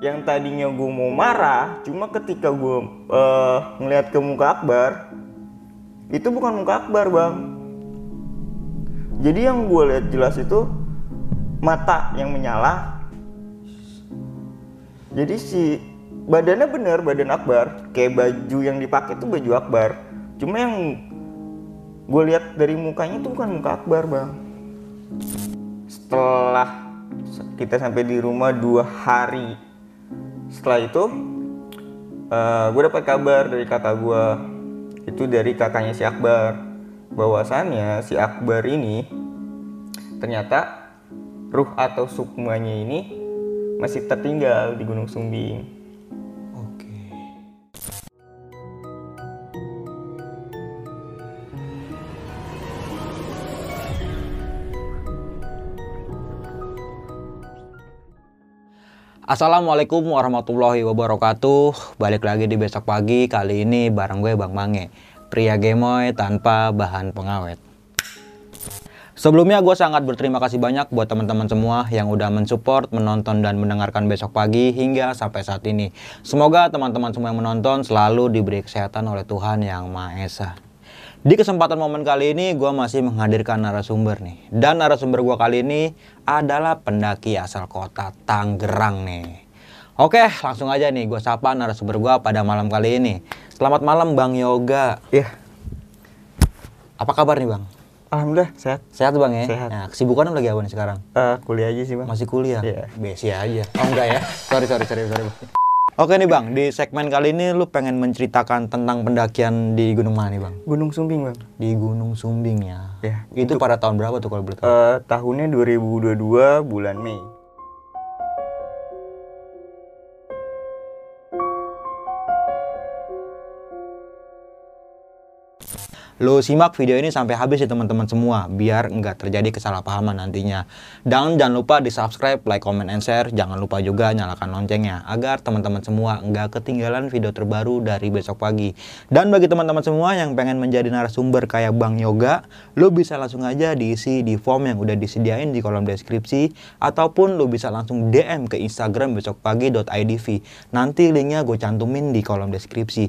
Yang tadinya gue mau marah cuma ketika gue uh, ngeliat ke muka Akbar itu bukan muka Akbar bang. Jadi yang gue lihat jelas itu mata yang menyala. Jadi si badannya bener badan Akbar. Kayak baju yang dipakai itu baju Akbar. Cuma yang gue lihat dari mukanya itu bukan muka Akbar bang. Setelah kita sampai di rumah dua hari setelah itu uh, eh, gue dapat kabar dari kakak gue itu dari kakaknya si Akbar. Bahwasannya si Akbar ini ternyata ruh atau sukmanya ini masih tertinggal di Gunung Sumbing Assalamualaikum warahmatullahi wabarakatuh Balik lagi di besok pagi Kali ini bareng gue Bang Mange Pria gemoy tanpa bahan pengawet Sebelumnya gue sangat berterima kasih banyak buat teman-teman semua yang udah mensupport, menonton dan mendengarkan besok pagi hingga sampai saat ini. Semoga teman-teman semua yang menonton selalu diberi kesehatan oleh Tuhan Yang Maha Esa. Di kesempatan momen kali ini gue masih menghadirkan narasumber nih. Dan narasumber gue kali ini adalah pendaki asal kota Tangerang nih. Oke langsung aja nih gue sapa narasumber gue pada malam kali ini. Selamat malam Bang Yoga. Iya. Apa kabar nih Bang? Alhamdulillah sehat. Sehat Bang ya? Sehat. Nah kesibukan lagi apa nih sekarang? Uh, kuliah aja sih Bang. Masih kuliah? Iya. Besi aja. Oh enggak ya? sorry sorry sorry sorry. Oke nih Bang, di segmen kali ini lu pengen menceritakan tentang pendakian di Gunung mana nih Bang? Gunung Sumbing Bang. Di Gunung Sumbing ya. Ya. Itu, itu pada tahun berapa tuh kalau boleh tahu? Uh, tahunnya 2022 bulan Mei. Lo simak video ini sampai habis ya teman-teman semua, biar nggak terjadi kesalahpahaman nantinya. Dan jangan lupa di subscribe, like, comment, and share. Jangan lupa juga nyalakan loncengnya, agar teman-teman semua nggak ketinggalan video terbaru dari besok pagi. Dan bagi teman-teman semua yang pengen menjadi narasumber kayak Bang Yoga, lo bisa langsung aja diisi di form yang udah disediain di kolom deskripsi, ataupun lo bisa langsung DM ke Instagram besokpagi.idv. Nanti linknya gue cantumin di kolom deskripsi.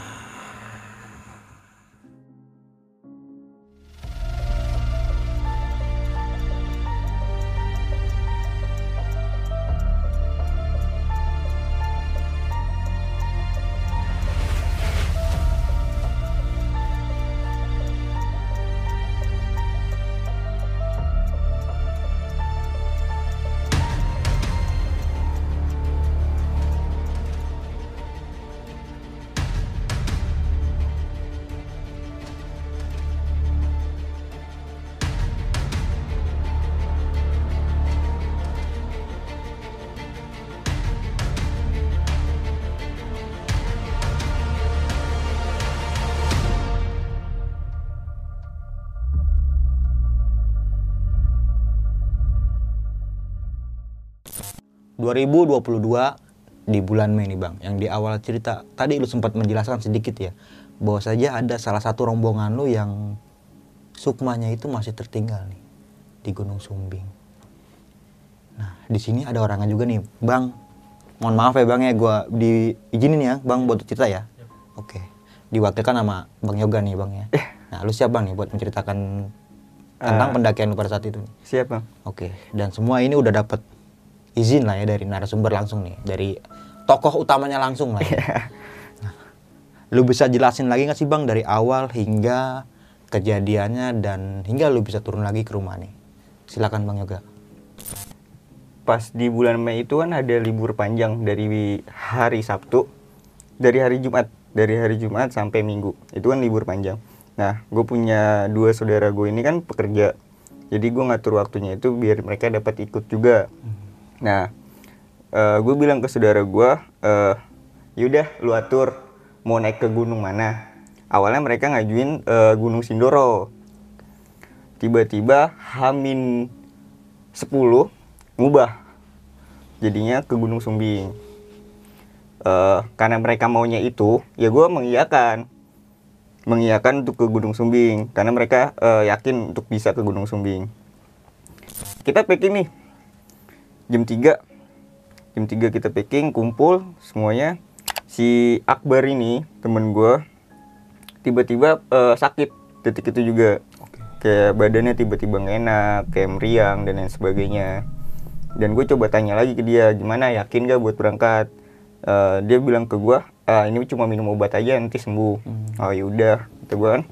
2022 di bulan Mei nih Bang, yang di awal cerita tadi lu sempat menjelaskan sedikit ya, bahwa saja ada salah satu rombongan lu yang sukmanya itu masih tertinggal nih di Gunung Sumbing. Nah, di sini ada orangnya juga nih, Bang. Mohon maaf ya Bang ya, gua diizinin ya, Bang buat cerita ya. Oke. Diwakilkan sama Bang Yoga nih, Bang ya. Eh. Nah, lu siap Bang nih buat menceritakan tentang uh, pendakian pada saat itu nih. Siap, Bang. Oke. Dan semua ini udah dapat izin lah ya dari narasumber langsung nih, dari tokoh utamanya langsung lah. Ya. Nah, lu bisa jelasin lagi nggak sih bang dari awal hingga kejadiannya dan hingga lu bisa turun lagi ke rumah nih? Silakan bang Yoga. Pas di bulan Mei itu kan ada libur panjang dari hari Sabtu dari hari Jumat dari hari Jumat sampai Minggu itu kan libur panjang nah gue punya dua saudara gue ini kan pekerja jadi gue ngatur waktunya itu biar mereka dapat ikut juga nah eh gue bilang ke saudara gue eh yaudah lu atur mau naik ke gunung mana? Awalnya mereka ngajuin eh, Gunung Sindoro. Tiba-tiba Hamin 10 ngubah jadinya ke Gunung Sumbing. Eh, karena mereka maunya itu ya gue mengiyakan mengiyakan untuk ke Gunung Sumbing. Karena mereka eh, yakin untuk bisa ke Gunung Sumbing. Kita packing nih jam 3 jam 3 kita packing kumpul semuanya. Si Akbar ini temen gue tiba-tiba eh, sakit detik itu juga. Kayak badannya tiba-tiba nggak enak kayak meriang dan lain sebagainya. Dan gue coba tanya lagi ke dia gimana yakin gak buat berangkat? Eh, dia bilang ke gue ah ini cuma minum obat aja nanti sembuh. Oh yaudah kata gue kan.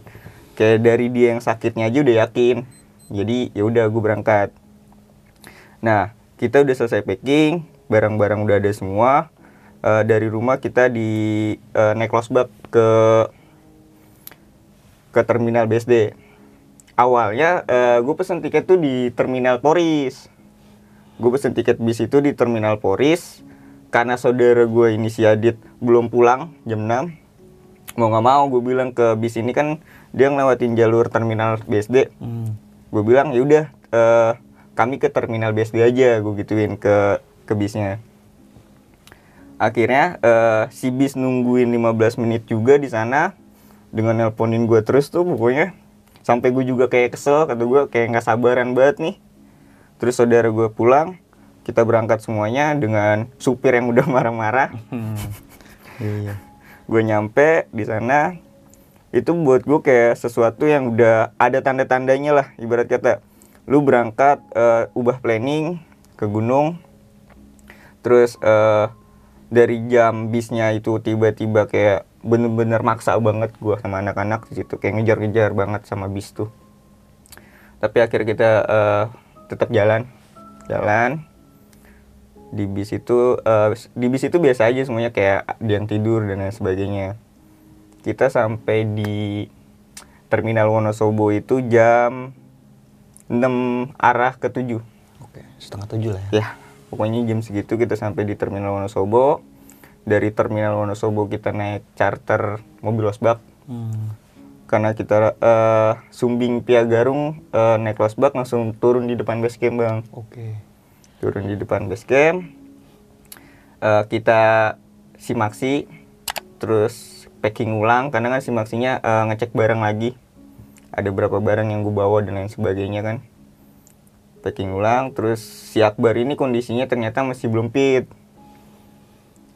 Kayak dari dia yang sakitnya aja udah yakin. Jadi ya udah gue berangkat. Nah kita udah selesai packing barang-barang udah ada semua. Eh, dari rumah kita di eh, naik losbak ke ke terminal BSD awalnya gue pesen tiket tuh di terminal Poris. Gue pesen tiket bis itu di terminal Poris karena saudara gue ini si Adit belum pulang jam 6 mau nggak mau gue bilang ke bis ini kan dia ngelewatin jalur terminal BSD Hmm. gue bilang ya udah eh, kami ke terminal BSD aja gue gituin ke ke bisnya. Akhirnya eh, si bis nungguin 15 menit juga di sana dengan nelponin gue terus tuh pokoknya. Sampai gue juga kayak kesel kata gue kayak nggak sabaran banget nih. Terus saudara gue pulang kita berangkat semuanya dengan supir yang udah marah-marah. Iya. gue nyampe di sana itu buat gue kayak sesuatu yang udah ada tanda-tandanya lah ibarat kata lu berangkat eh, ubah planning ke gunung. Terus eh, dari jam bisnya itu tiba-tiba kayak bener-bener maksa banget gue sama anak-anak di situ. Kayak ngejar-ngejar banget sama bis tuh. Tapi akhirnya kita eh, tetap jalan. Jalan. Di bis itu eh, di bis itu biasa aja semuanya. Kayak ada yang tidur dan lain sebagainya. Kita sampai di terminal Wonosobo itu jam 6 arah ke 7 Oke, setengah tujuh lah ya. ya pokoknya jam segitu kita sampai di terminal Wonosobo. Dari terminal Wonosobo kita naik charter mobil losbak. Hmm. karena kita eh, Sumbing Piagarung eh, naik losbak langsung turun di depan base camp bang. Oke. turun di depan base camp Eh, kita simaksi terus packing ulang. Karena kan simaksinya eh, ngecek barang lagi ada berapa barang yang gue bawa dan lain sebagainya kan? Packing ulang terus si Akbar ini kondisinya ternyata masih belum fit.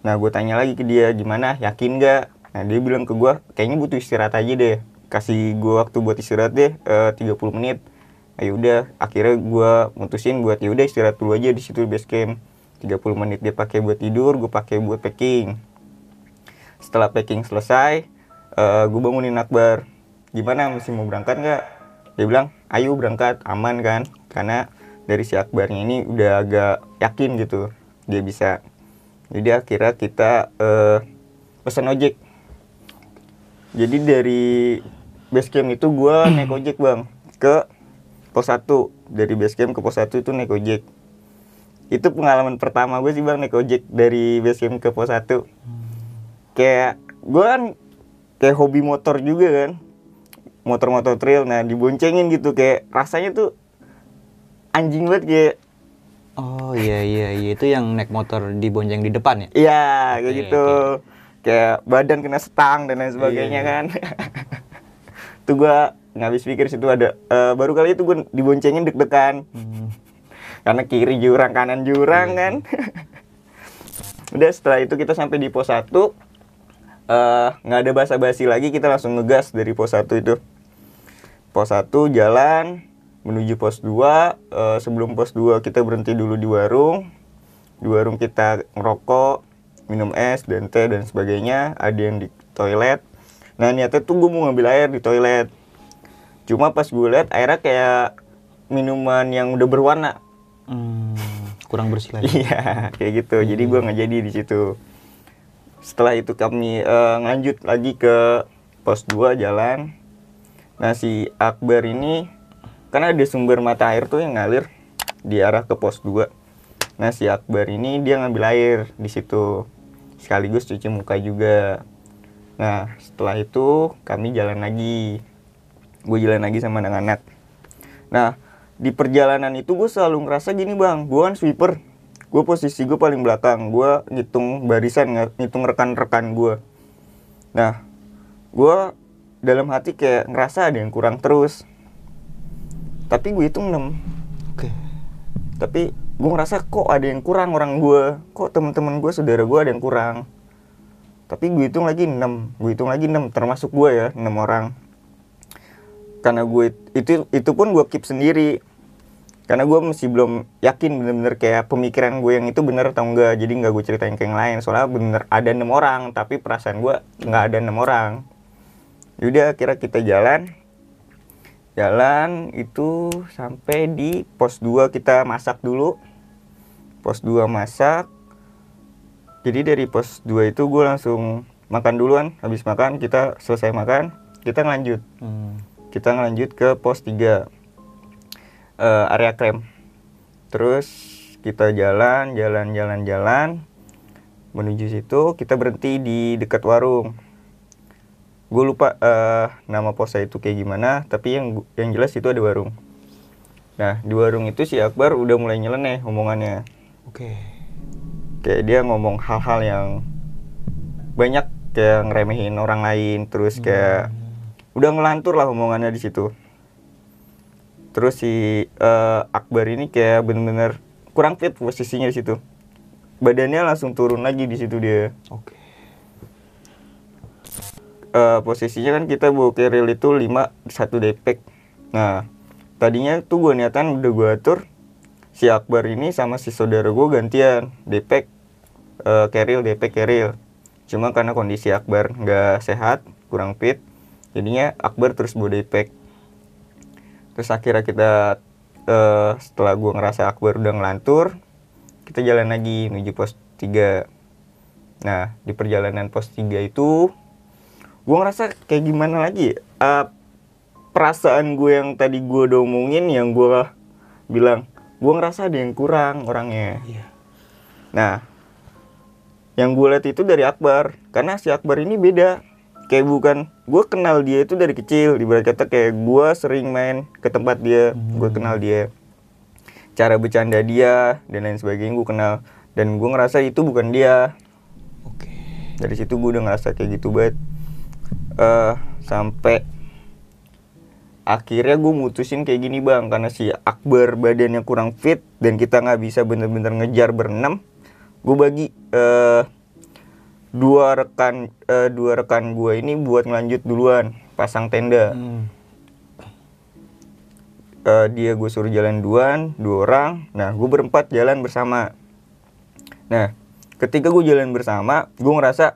Nah gue tanya lagi ke dia gimana? Yakin gak nah dia bilang ke gue kayaknya butuh istirahat aja deh. Kasih gue waktu buat istirahat deh eh, 30 menit. Ayo udah akhirnya gue mutusin buat ya udah istirahat dulu aja di situ base camp. 30 menit dia pakai buat tidur gue pakai buat packing. Setelah packing selesai eh gue bangunin Akbar gimana masih mau berangkat nggak? Dia bilang ayo berangkat aman kan? Karena dari si Akbarnya ini udah agak yakin gitu dia bisa. Jadi akhirnya kita eh pesan ojek. Jadi dari base camp itu gue naik ojek bang ke pos 1 dari base camp ke pos 1 itu naik ojek. Itu pengalaman pertama gue sih bang naik ojek dari base camp ke pos 1 kayak gue kan kayak hobi motor juga kan motor-motor trail nah diboncengin gitu kayak rasanya tuh anjing banget kayak Oh iya iya iya itu yang naik motor dibonceng di depan ya? iya kayak Oke, gitu. kayak badan kena setang dan lain sebagainya Iya, iya. kan. Tuh gue nggak habis pikir situ ada eh, baru kali itu gue diboncengin deg-degan. Hmm. karena kiri jurang kanan jurang kan. udah setelah itu kita sampai di pos 1 eh, nggak ada basa-basi lagi kita langsung ngegas dari pos 1 itu pos 1 jalan menuju pos 2 eh, sebelum pos 2 kita berhenti dulu di warung. Di warung kita ngerokok minum es dan teh dan sebagainya. Ada yang di toilet. Nah niatnya tuh gue mau ngambil air di toilet. Cuma pas gue lihat airnya kayak minuman yang udah berwarna. Hmm, kurang bersih lagi. Iya, kayak gitu. Jadi gua nggak jadi di situ. setelah itu kami eh, lanjut lagi ke pos 2 jalan nah si Akbar ini karena ada sumber mata air tuh yang ngalir di arah ke pos 2 nah si Akbar ini dia ngambil air di situ sekaligus cuci muka juga. Nah setelah itu kami jalan lagi. Gue jalan lagi sama anak-anak nah di perjalanan itu gue selalu ngerasa gini bang gue kan sweeper. Gue posisi gue paling belakang. Gue ngitung barisan ngitung rekan-rekan gue nah gue dalam hati kayak ngerasa ada yang kurang terus. Tapi gue hitung 6 Oke. tapi gue ngerasa kok ada yang kurang orang gue kok teman-teman gue saudara gue ada yang kurang? Tapi gue hitung lagi 6 gue hitung lagi 6 termasuk gue ya 6 orang. Karena gue itu itu pun gue keep sendiri. Karena gue masih belum yakin bener-bener kayak pemikiran gue yang itu bener atau enggak. Jadi nggak gue ceritain ke yang lain. Soalnya bener ada enam orang tapi perasaan gue nggak ada enam orang yaudah kira kita jalan. Jalan itu sampai di pos 2 kita masak dulu. Pos 2 masak. Jadi dari pos 2 itu gue langsung makan duluan. Habis makan kita selesai makan kita ngelanjut. Hmm. kita ngelanjut ke pos 3 eh, area krem. Terus kita jalan jalan jalan jalan. Menuju situ kita berhenti di dekat warung gue lupa eh, nama posnya itu kayak gimana tapi yang yang jelas itu ada warung. Nah di warung itu si Akbar udah mulai nyeleneh omongannya. Oke. kayak dia ngomong hal-hal yang banyak kayak ngeremehin orang lain terus kayak udah ngelantur lah omongannya di situ. Terus si eh, Akbar ini kayak bener-bener kurang fit posisinya di situ. Badannya langsung turun lagi di situ dia. Oke. Eh, posisinya kan kita bawa keril itu 5 satu depek. Nah tadinya tuh gue niatan udah gue atur si Akbar ini sama si saudara gue gantian depek eh, keril depek keril cuma karena kondisi Akbar nggak sehat kurang fit jadinya Akbar terus bawa depek. Terus akhirnya kita eh, setelah gue ngerasa Akbar udah ngelantur kita jalan lagi menuju pos 3 nah di perjalanan pos 3 itu gue ngerasa kayak gimana lagi? Eh, perasaan gue yang tadi gue udah omongin yang gue bilang gue ngerasa ada yang kurang orangnya. Iya. nah yang gue lihat itu dari Akbar. Karena si Akbar ini beda. Kayak bukan gue kenal dia itu dari kecil. Ibarat kata kayak gue sering main ke tempat dia gue kenal dia. Cara bercanda dia dan lain sebagainya gue kenal. Dan gue ngerasa itu bukan dia. Oke. dari situ gue udah ngerasa kayak gitu banget eh sampai akhirnya gue mutusin kayak gini bang karena si Akbar badannya kurang fit dan kita nggak bisa bener-bener ngejar berenam gue bagi eh dua rekan eh, dua rekan gue ini buat ngelanjut duluan pasang tenda. Hmm. Eh, dia gue suruh jalan duluan dua orang. Nah gue berempat jalan bersama. Nah ketika gue jalan bersama gue ngerasa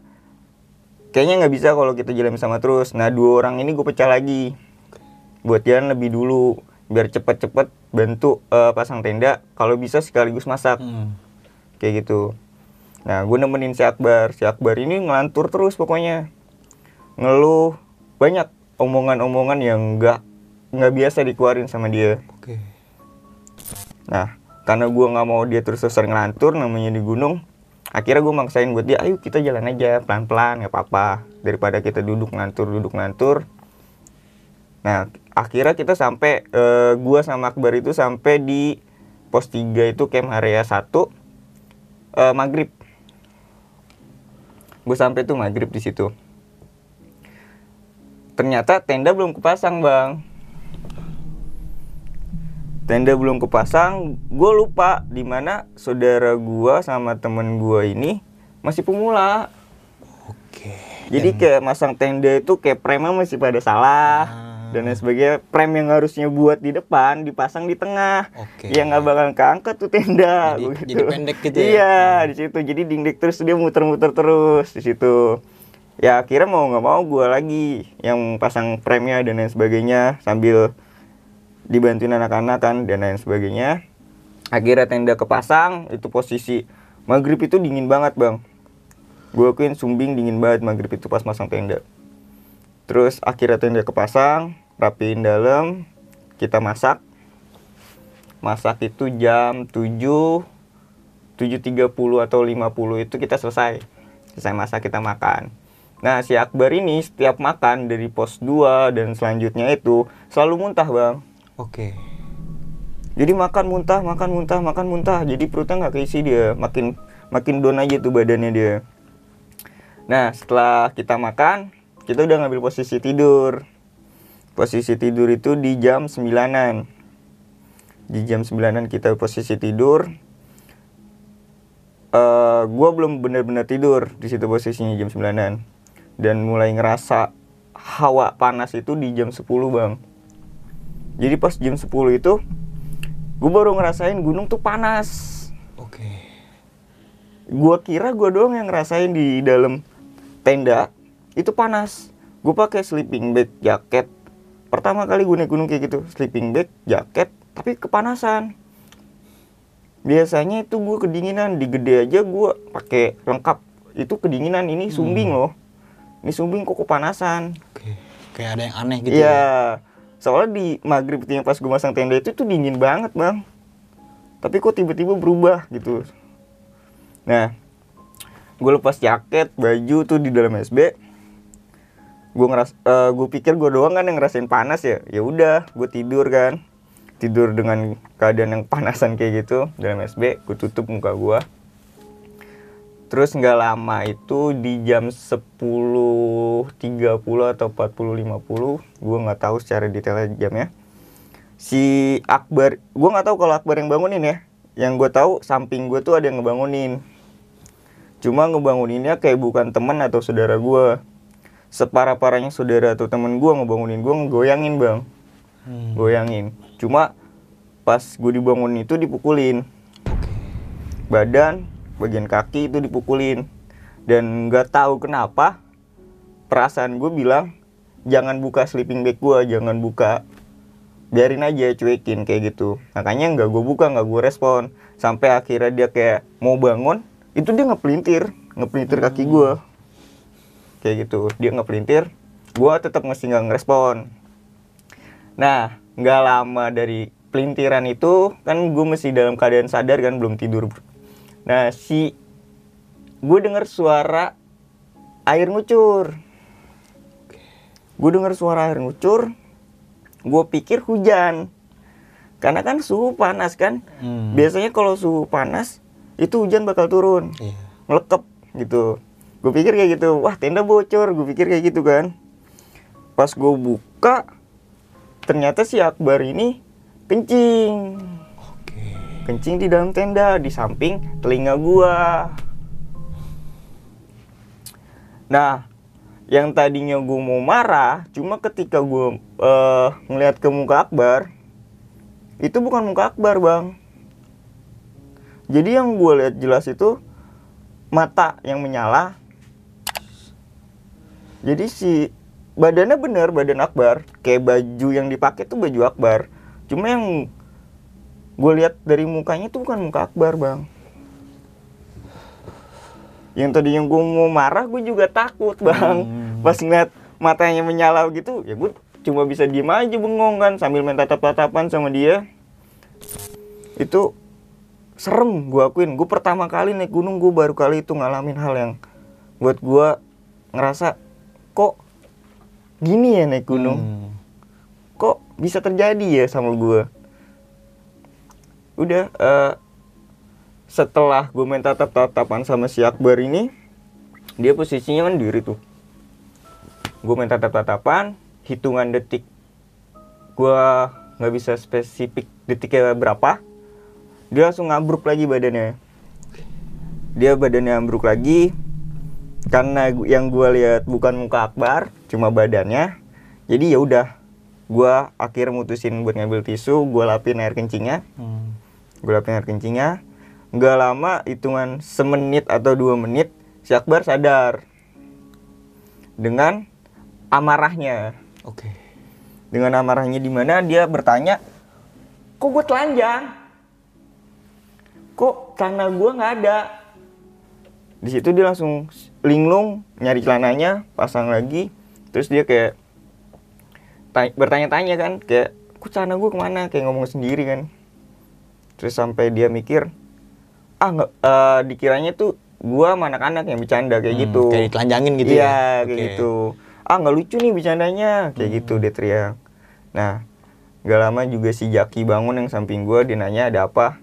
kayaknya nggak bisa kalau kita jalan bersama terus. Nah dua orang ini gue pecah lagi. Buat jalan lebih dulu biar cepet-cepet bantu eh, pasang tenda kalau bisa sekaligus masak. Hmm. kayak gitu. Nah gue nemenin si Akbar. Si Akbar ini ngelantur terus pokoknya. Ngeluh banyak omongan-omongan yang nggak nggak biasa dikeluarin sama dia. Oke. nah karena gue nggak mau dia terus terusan ngelantur namanya di gunung akhirnya gue maksain buat dia ayo kita jalan aja pelan-pelan nggak apa-apa. Daripada kita duduk ngantur duduk ngantur. Nah akhirnya kita sampai eh, gua sama Akbar itu sampai di pos 3 itu camp area 1 eh, maghrib. Gue sampai tuh maghrib di situ. Ternyata tenda belum kepasang bang tenda belum kepasang gue lupa di mana saudara gua sama temen gua ini masih pemula Oke. jadi kayak masang tenda itu kayak premnya masih pada salah Ah. dan lain sebagainya prem yang harusnya buat di depan dipasang di tengah Oke. yang nggak bakal keangkat tuh tenda Jadi- begitu. jadi pendek gitu ya? iya di situ jadi dingdek terus dia muter-muter terus di situ ya akhirnya mau nggak mau gua lagi yang pasang premnya dan lain sebagainya sambil dibantuin anak-anak kan dan lain sebagainya. Akhirnya tenda kepasang itu posisi maghrib itu dingin banget bang. Gue akuin sumbing dingin banget maghrib itu pas masang tenda. Terus akhirnya tenda kepasang rapiin dalam kita masak. Masak itu jam 7 7.30 atau 50 itu kita selesai. Selesai masak kita makan. Nah si Akbar ini setiap makan dari pos 2 dan selanjutnya itu selalu muntah bang Oke. jadi makan muntah makan muntah makan muntah. Jadi perutnya nggak keisi dia. Makin makin down aja tuh badannya dia. Nah setelah kita makan kita udah ngambil posisi tidur. Posisi tidur itu di jam 9an di jam 9an kita posisi tidur. Eh gue belum benar-benar tidur di situ posisinya jam 9an dan mulai ngerasa hawa panas itu di jam 10 bang jadi pas jam 10 itu gue baru ngerasain gunung tuh panas Oke. gua kira gua doang yang ngerasain di dalam tenda itu panas gue pakai sleeping bag jaket pertama kali gue naik gunung kayak gitu sleeping bag jaket tapi kepanasan biasanya itu gue kedinginan di gede aja gue pakai lengkap itu kedinginan ini sumbing loh ini sumbing kok kepanasan Oke. Kayak ada yang aneh gitu. ya. Iya, soalnya di maghrib yang pas gue masang tenda itu tuh dingin banget bang. Tapi kok tiba-tiba berubah gitu. Nah, gue lepas jaket, baju tuh di dalam SB. Gue ngeras, gue pikir gue doang kan yang ngerasain panas ya. Ya udah, gue tidur kan. Tidur dengan keadaan yang panasan kayak gitu dalam SB. Gue tutup muka gue. Terus nggak lama itu di jam 10.30 atau 40.50 Gue nggak tahu secara detailnya jamnya Si Akbar, gue nggak tahu kalau Akbar yang bangunin ya. Yang gue tahu samping gue tuh ada yang ngebangunin. Cuma ngebanguninnya kayak bukan teman atau saudara gue Separah-parahnya saudara atau temen gue ngebangunin gue ngegoyangin bang. Hmm. Goyangin. Cuma pas gue dibangunin itu dipukulin. Oke. badan bagian kaki itu dipukulin. Dan nggak tahu kenapa perasaan gue bilang jangan buka sleeping bag gue jangan buka biarin aja cuekin kayak gitu. Makanya nggak gue buka nggak gue respon. Sampai akhirnya dia kayak mau bangun itu dia ngepelintir ngepelintir kaki gue kayak gitu dia ngepelintir gue tetap mesti nggak ngerespon. Nah nggak lama dari pelintiran itu kan gue mesti dalam keadaan sadar kan belum tidur Nah, si gue dengar suara air ngucur. Gue dengar suara air ngucur. Gue pikir hujan. Karena kan suhu panas kan. Hmm. Biasanya kalau suhu panas itu hujan bakal turun. Iya. Melekep gitu. Gue pikir kayak gitu. Wah, tenda bocor. Gue pikir kayak gitu kan. Pas gue buka ternyata si Akbar ini kencing. Kencing di dalam tenda di samping telinga gua. Nah, yang tadinya gua mau marah, cuma ketika gua eh, ngeliat ke muka Akbar, itu bukan muka Akbar bang. Jadi yang gua lihat jelas itu mata yang menyala. Jadi si badannya bener badan Akbar, kayak baju yang dipakai tuh baju Akbar. Cuma yang gue lihat dari mukanya tuh bukan muka Akbar bang. Yang tadi yang gue mau marah gue juga takut bang. Hmm. pas ngeliat matanya menyala gitu ya gue cuma bisa diem aja bengong kan sambil main tatap-tatapan sama dia. Itu serem gue akuin. Gue pertama kali naik gunung gue baru kali itu ngalamin hal yang buat gue ngerasa kok gini ya naik gunung? Hmm. kok bisa terjadi ya sama gue udah eh, setelah gue main tatap tatapan sama si Akbar ini dia posisinya kan diri tuh. Gue main tatap tatapan hitungan detik gue nggak bisa spesifik detiknya berapa dia langsung ngabruk lagi badannya. Dia badannya ambruk lagi karena yang gue lihat bukan muka Akbar cuma badannya. Jadi ya udah gue akhir mutusin buat ngambil tisu gue lapin air kencingnya. Hmm. Gue lapin air kencingnya. Nggak lama hitungan semenit atau dua menit si Akbar sadar dengan amarahnya. Oke. dengan amarahnya di mana dia bertanya kok gue telanjang? Kok karena gue nggak ada? Di situ dia langsung linglung nyari celananya pasang lagi. Terus dia kayak ta- bertanya-tanya kan kayak kok celana gue ke mana? Kayak ngomong sendiri kan terus sampai dia mikir ah nggak eh, dikiranya tuh gua sama anak-anak yang bercanda kayak Hmm, gitu. kayak ditelanjangin gitu iya ya? kayak Oke. gitu. Ah nggak lucu nih bercandanya kayak gitu dia teriak. Nah gak lama juga si Jaki bangun yang samping gua dia nanya ada apa?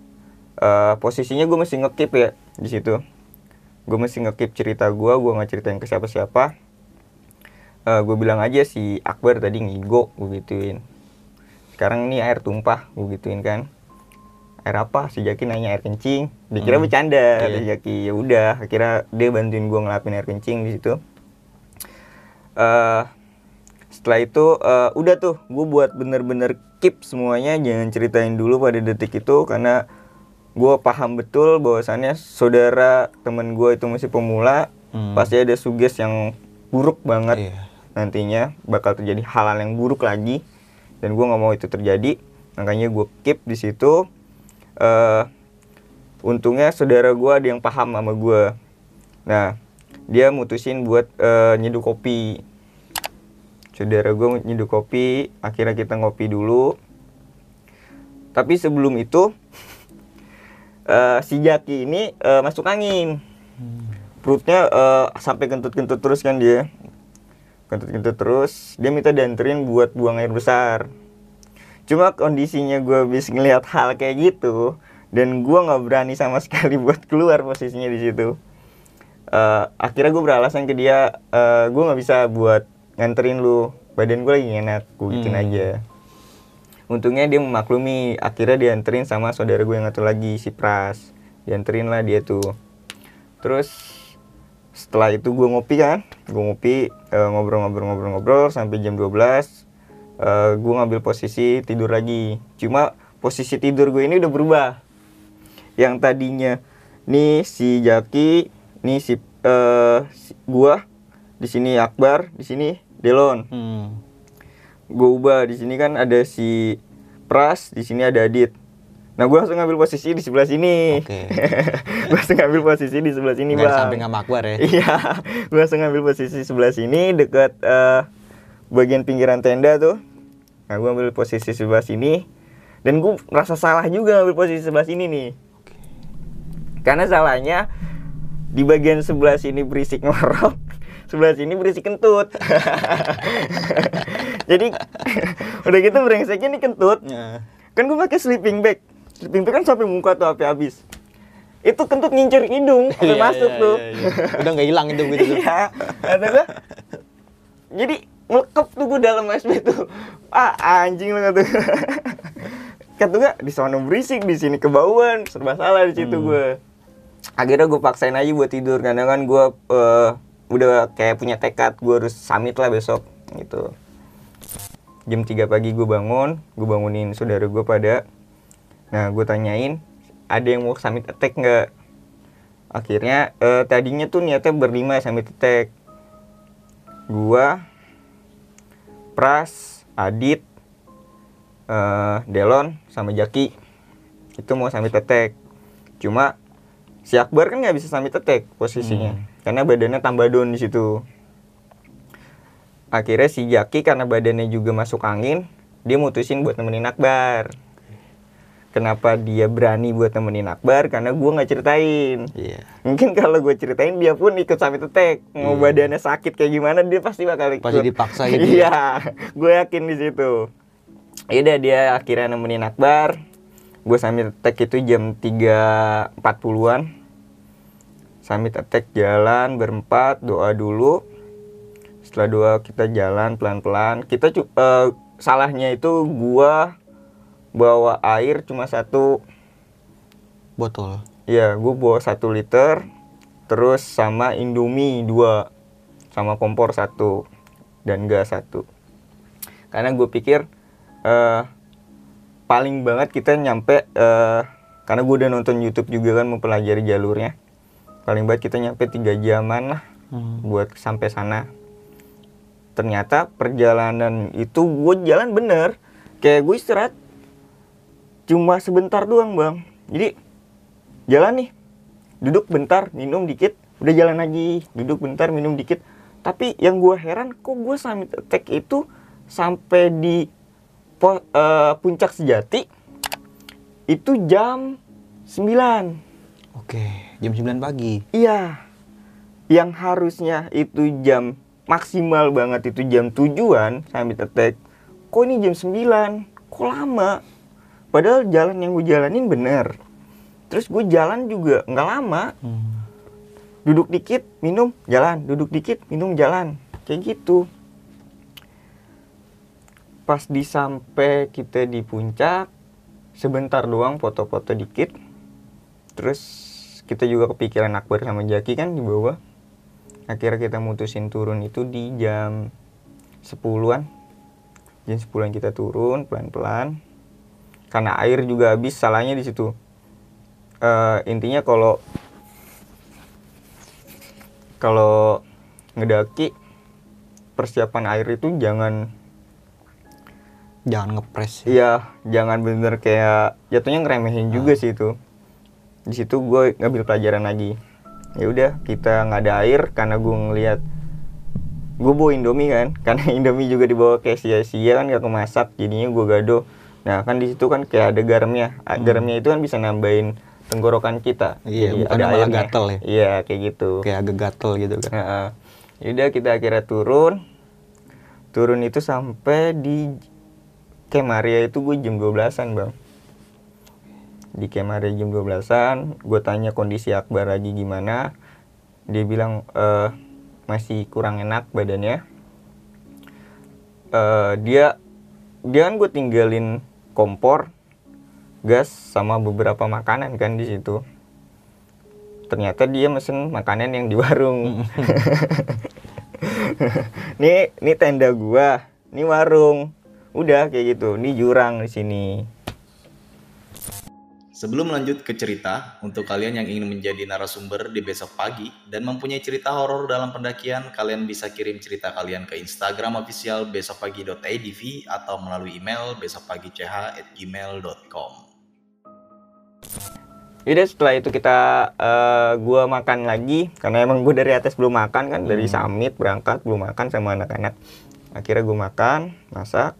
Eh, posisinya gue mesti ngekip ya di situ. Gue mesti ngekip cerita gua gua nggak ceritain ke siapa-siapa. Eh gue bilang aja si Akbar tadi ngigo gue gituin. Sekarang ini air tumpah gue gituin kan air apa si Jaki nanya air kencing. Dikira Hmm, bercanda iya. si Jaki. Ya udah akhirnya dia bantuin gue ngelapin air kencing di situ. Eh setelah itu eh, udah tuh gue buat bener-bener keep semuanya. Jangan ceritain dulu pada detik itu karena gue paham betul bahwasannya saudara temen gue itu masih pemula. Hmm. pasti ada suges yang buruk banget Iya. nantinya. Bakal terjadi hal-hal yang buruk lagi. Dan gue nggak mau itu terjadi. Makanya gue keep di situ eh untungnya saudara gue ada yang paham sama gue nah dia mutusin buat eh, nyeduh kopi. Saudara gue nyeduh kopi akhirnya kita ngopi dulu. Tapi sebelum itu eh, si Jaki ini eh, masuk angin. Perutnya eh, sampai kentut-kentut terus kan dia. Kentut-kentut terus dia minta dianterin buat buang air besar cuma kondisinya gue habis ngelihat hal kayak gitu dan gue nggak berani sama sekali buat keluar posisinya di situ. Eh, akhirnya gue beralasan ke dia eh, gue nggak bisa buat nganterin lu. Badan gue lagi enak gue gituin Hmm. aja. Untungnya dia memaklumi akhirnya dianterin sama saudara gue yang satu lagi si Pras. Dianterin lah dia tuh. Terus setelah itu gue ngopi kan. Gue ngopi eh, ngobrol-ngobrol-ngobrol-ngobrol sampai jam 12 eh, gue ngambil posisi tidur lagi cuma posisi tidur gue ini udah berubah yang tadinya nih si Jaki nih si eh si- gua di sini Akbar di sini Delon Hmm. gue ubah di sini kan ada si Pras di sini ada Adit nah gue langsung ngambil posisi di sebelah sini Oke. gue langsung ngambil posisi di sebelah sini Nggak bang samping sama Akbar ya. iya gue langsung ngambil posisi sebelah sini dekat eh, bagian pinggiran tenda tuh. Nah gue ambil posisi sebelah sini. Dan gue merasa salah juga ambil posisi sebelah sini nih. Karena salahnya di bagian sebelah sini berisik ngorok sebelah sini berisik kentut. Jadi udah gitu brengseknya nih kentut. Ya. kan gue pakai sleeping bag. Sleeping bag kan sampai muka tuh sampai habis. Itu kentut ngincer hidung sampai Iya, masuk iya, tuh. iya, iya. Udah nggak hilang itu iya. Gue jadi melekep tuh gue dalam SB tuh. Ah anjing lah kata gue kata gue di sana berisik di sini kebauan serba salah di situ Hmm. gue akhirnya gue paksain aja buat tidur. Karena kan gue eh, udah kayak punya tekad gue harus summit lah besok gitu. Jam 3 pagi gue bangun gue bangunin saudara gue pada. Nah gue tanyain ada yang mau summit attack nggak? Akhirnya eh, tadinya tuh niatnya berlima summit attack. Gua Pras Adit eh, Delon sama Jaki. Itu mau summit attack cuma si Akbar kan nggak bisa summit attack posisinya. Karena badannya tambah down di situ. Akhirnya si Jaki karena badannya juga masuk angin dia mutusin buat nemenin Akbar kenapa dia berani buat nemenin Akbar karena gua nggak ceritain. Iya. mungkin kalau gue ceritain dia pun ikut summit attack mau Iya. badannya sakit kayak gimana dia pasti bakal ikut. Pasti dipaksa gitu ya. iya gue yakin di situ. Yaudah dia akhirnya nemenin Akbar. Gue summit attack itu jam 3.40an summit attack jalan berempat doa dulu. Setelah doa kita jalan pelan-pelan. Kita eh, salahnya itu gua bawa air cuma satu Botol. Ya, gue bawa satu liter, terus sama Indomie dua, sama kompor satu, dan gas satu. Karena gue pikir eh paling banget kita nyampe, eh karena gue udah nonton YouTube juga kan mempelajari jalurnya. Paling banget kita nyampe tiga jaman lah Hmm. buat sampai sana. Ternyata perjalanan itu gue jalan bener, kayak gue istirahat cuma sebentar doang bang. Jadi jalan nih. Duduk bentar minum dikit. Udah jalan lagi. Duduk bentar minum dikit. Tapi yang gue heran kok gue summit attack itu sampai di po, uh, puncak sejati itu jam 9 Oke, jam 9 pagi. iya. Yang harusnya itu jam maksimal banget itu jam tujuan summit attack kok ini jam 9 kok lama padahal jalan yang gue jalanin bener. Terus gue jalan juga nggak lama. Hmm. duduk dikit minum jalan. Duduk dikit minum jalan. Kayak gitu. Pas di sampai kita di puncak sebentar doang foto-foto dikit. Terus kita juga kepikiran Akbar sama Jaki kan di bawah. Akhirnya kita mutusin turun itu di jam 10-an jam 10-an kita turun pelan-pelan karena air juga habis salahnya di situ. Eh, intinya kalau kalau ngedaki persiapan air itu jangan Jangan ngepres. ya. iya jangan bener kayak jatuhnya ngeremehin juga sih itu. Di situ gue ngambil pelajaran lagi. Ya udah kita nggak ada air karena gue ngeliat gue bawa indomie kan. Karena indomie juga dibawa kayak sia-sia kan gak kemasak jadinya gue gado nah kan di situ kan kayak ada garamnya Ah, garamnya itu kan bisa nambahin tenggorokan kita Iya, Jadi bukannya malah gatel ya? iya kayak gitu Kayak agak gatel gitu kan. Heeh. Yaudah kita akhirnya turun. Turun itu sampai di Kemaria itu gue jam 12-an bang. Di Kemaria jam 12-an, gue tanya kondisi Akbar lagi gimana. Dia bilang eh masih kurang enak badannya. Eh dia dia kan gue tinggalin kompor, gas sama beberapa makanan kan di situ ternyata dia mesen makanan yang di warung. nih, nih tenda gua, nih warung. Udah kayak gitu, nih jurang di sini. Sebelum lanjut ke cerita, untuk kalian yang ingin menjadi narasumber di besok pagi dan mempunyai cerita horor dalam pendakian, kalian bisa kirim cerita kalian ke Instagram official besokpagi.idv atau melalui email besokpagi.ch@gmail.com. Udah setelah itu kita eh, gua makan lagi karena emang gua dari atas belum makan kan dari summit berangkat belum makan sama anak-anak. Akhirnya gua makan, masak.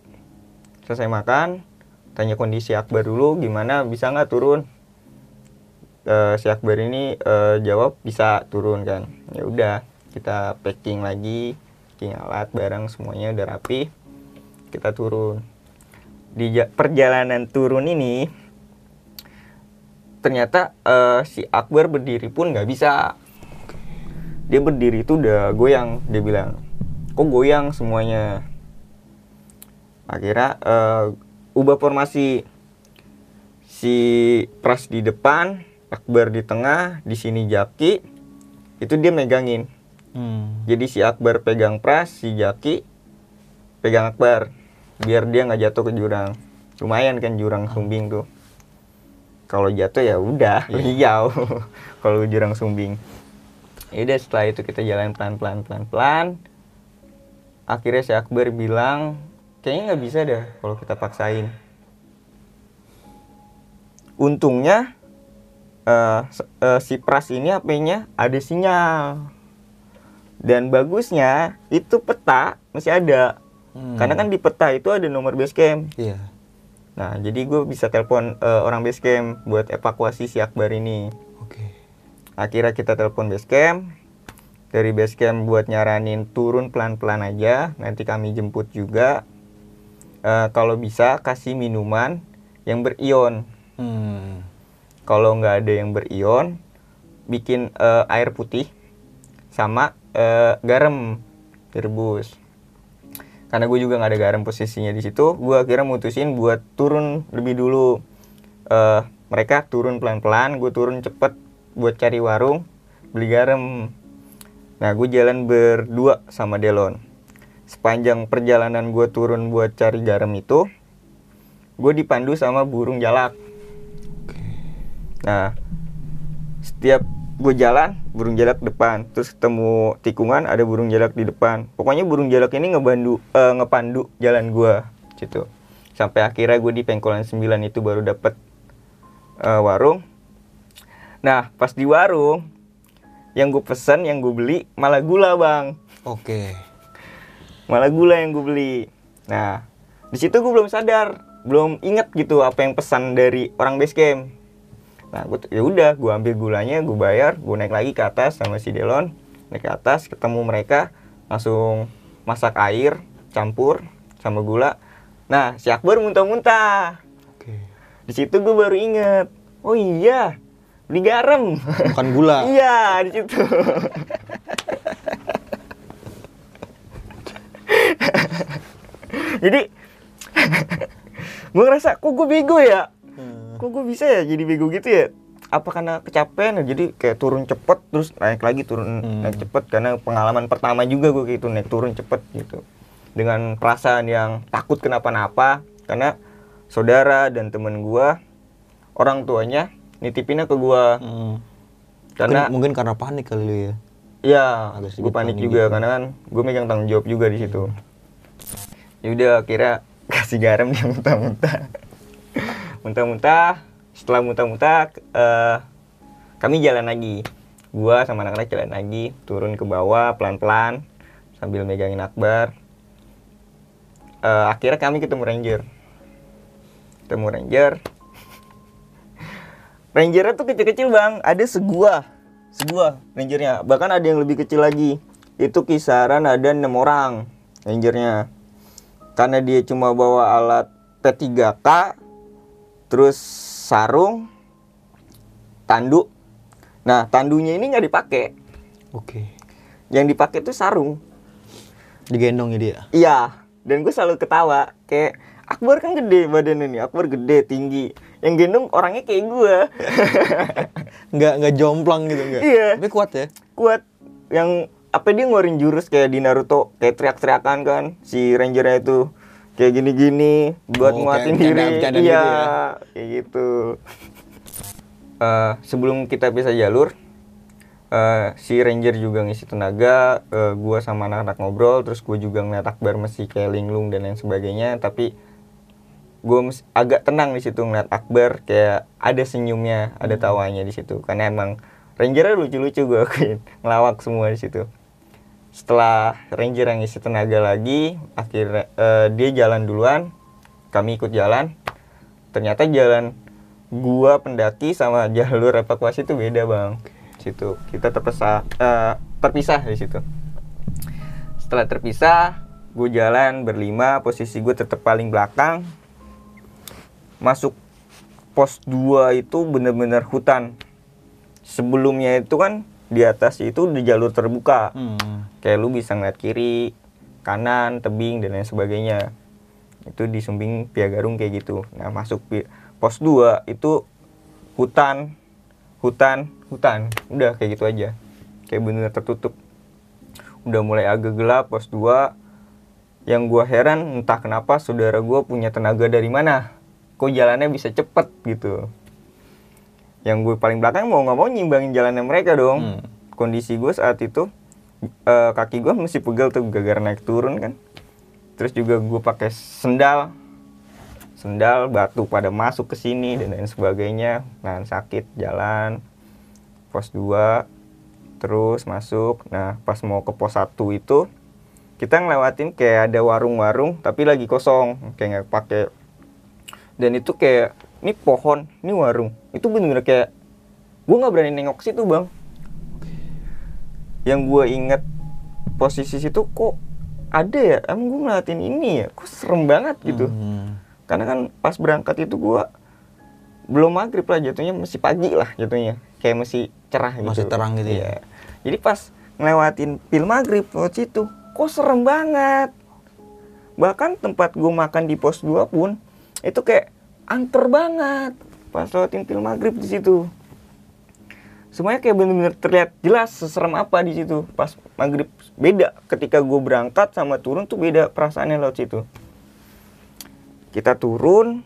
Selesai makan, tanya kondisi Akbar dulu gimana bisa nggak turun. Eh, si Akbar ini eh, jawab bisa turun kan. Ya udah kita packing lagi, packing alat barang semuanya udah rapi. Kita turun. Di ja- perjalanan turun ini ternyata eh, si Akbar berdiri pun nggak bisa dia berdiri itu udah goyang dia bilang kok goyang semuanya akhirnya eh, ubah formasi. Si Pras di depan Akbar di tengah di sini Jaki itu dia megangin. Hmm. jadi si Akbar pegang Pras si Jaki pegang Akbar biar dia nggak jatuh ke jurang. Lumayan kan jurang sumbing tuh. Kalau jatuh ya udah lebih jauh kalau jurang sumbing. Ya udah setelah itu kita jalan pelan pelan pelan pelan akhirnya si Akbar bilang kayaknya nggak bisa dah kalau kita paksain untungnya s- eh, si Pras ini HP-nya ada sinyal dan bagusnya itu peta masih ada Hmm. karena kan di peta itu ada nomor base camp Iya. Nah, jadi gue bisa telepon eh, orang base camp buat evakuasi si Akbar ini. Oke. Akhirnya kita telepon base camp. Dari base camp buat nyaranin turun pelan-pelan aja. Nanti kami jemput juga. Eh, kalau bisa kasih minuman yang berion. Hmm. Kalau nggak ada yang berion, bikin eh, air putih sama eh, garam direbus. Karena gue juga nggak ada garam posisinya di situ, gue akhirnya mutusin buat turun lebih dulu. Eh, mereka turun pelan-pelan, gue turun cepet buat cari warung, beli garam. Nah, gue jalan berdua sama Delon. Sepanjang perjalanan gue turun buat cari garam itu, gue dipandu sama burung jalak. Nah, setiap gue jalan, burung jalak depan, terus ketemu tikungan ada burung jalak di depan. Pokoknya burung jalak ini ngebandu, eh, ngepandu jalan gue, gitu. Sampai akhirnya gue di pengkolan 9 itu baru dapet eh, warung. Nah, pas di warung, yang gue pesen yang gue beli malah gula bang Oke. Malah gula yang gue beli. Nah di situ gue belum sadar belum inget gitu apa yang pesan dari orang base camp. Nah gue ya udah gue ambil gulanya gue bayar gue naik lagi ke atas sama si Delon. Naik ke atas ketemu mereka langsung masak air campur sama gula. Nah si Akbar muntah-muntah. Di situ gue baru inget oh iya beli garam. Bukan gula. iya di situ jadi gue ngerasa kok gue bego ya? Kok gue bisa ya jadi bego gitu ya? Apa karena kecapean? Ya jadi kayak turun cepet terus naik lagi turun Hmm. naik cepet. Karena pengalaman pertama juga gue gitu naik turun cepet gitu. Dengan perasaan yang takut kenapa-napa. Karena saudara dan temen gue orang tuanya nitipinnya ke gue Hmm. karena mungkin, mungkin karena panik kali lu ya. ya Agak gue panik juga. gitu. karena kan gue megang tanggung jawab juga di situ ya udah kira kasih garam dia muntah-muntah. Muntah-muntah setelah muntah-muntah eh, kami jalan lagi. Gua sama anak-anak jalan lagi turun ke bawah pelan-pelan sambil megangin akbar. Eh, akhirnya kami ketemu ranger. Ketemu ranger. Rangernya tuh kecil-kecil bang. Ada segua segua rangernya. Bahkan ada yang lebih kecil lagi. Itu kisaran ada enam orang rangernya karena dia cuma bawa alat P3K terus sarung tanduk nah tandunya ini nggak dipakai Oke. yang dipakai tuh sarung Digendong ya dia. iya dan gue selalu ketawa kayak Akbar kan gede badannya nih Akbar gede tinggi yang gendong orangnya kayak gue Nggak nggak jomplang gitu enggak. Iya. Tapi kuat ya. kuat yang apa dia ngeluarin jurus kayak di Naruto kayak teriak-teriakan kan si rangernya itu kayak gini-gini buat Oh, nguatin kayak diri. iya gitu ya. kayak gitu. Eh, sebelum kita bisa jalur eh, si ranger juga ngisi tenaga eh, gua sama anak-anak ngobrol terus gue juga ngeliat Akbar masih kayak linglung dan lain sebagainya tapi gue agak tenang di situ ngeliat Akbar kayak ada senyumnya ada tawanya di situ. Karena emang rangernya lucu-lucu gue akuin ngelawak semua di situ setelah ranger yang isi tenaga lagi akhirnya eh, dia jalan duluan. Kami ikut jalan. Ternyata jalan gua pendaki sama jalur evakuasi itu beda bang. Situ kita terpisah eh, terpisah di situ. Setelah terpisah gue jalan berlima posisi gue tetap paling belakang. Masuk pos 2 itu bener-bener hutan. Sebelumnya itu kan di atas itu di jalur terbuka. Hmm. kayak lu bisa ngeliat kiri kanan tebing dan lain sebagainya. Itu di Sumbing Piagarung kayak gitu. Nah masuk pos 2 itu hutan hutan hutan. Udah kayak gitu aja. Kayak bener tertutup. Udah mulai agak gelap pos 2 yang gua heran entah kenapa saudara gua punya tenaga dari mana. Kok jalannya bisa cepet gitu yang gue paling belakang mau nggak mau nyimbangin jalannya mereka dong. Hmm. kondisi gue saat itu eh, kaki gue masih pegel tuh gara-gara naik turun kan. Terus juga gue pakai sendal. Sendal batu pada masuk ke sini dan lain sebagainya. Nah sakit jalan. Pos 2 terus masuk. Nah pas mau ke pos 1 itu kita ngelewatin kayak ada warung-warung tapi lagi kosong. Kayak nggak pakai. Dan itu kayak ini pohon ini warung. Itu bener-bener kayak gue nggak berani nengok situ bang. Yang gue inget posisi situ kok ada ya? Emang gue ngeliatin ini ya? Kok serem banget gitu. Hmm. karena kan pas berangkat itu gue belum maghrib lah jatuhnya masih pagi lah jatuhnya. Kayak masih cerah gitu. Masih terang gitu ya? Iya. jadi pas ngelewatin pil maghrib lewat situ kok serem banget. Bahkan tempat gue makan di pos 2 pun itu kayak angker banget. Pas lewatin pil maghrib di situ. Semuanya kayak bener-bener terlihat jelas seserem apa di situ. Pas maghrib beda. Ketika gue berangkat sama turun tuh beda perasaannya lewat situ. Kita turun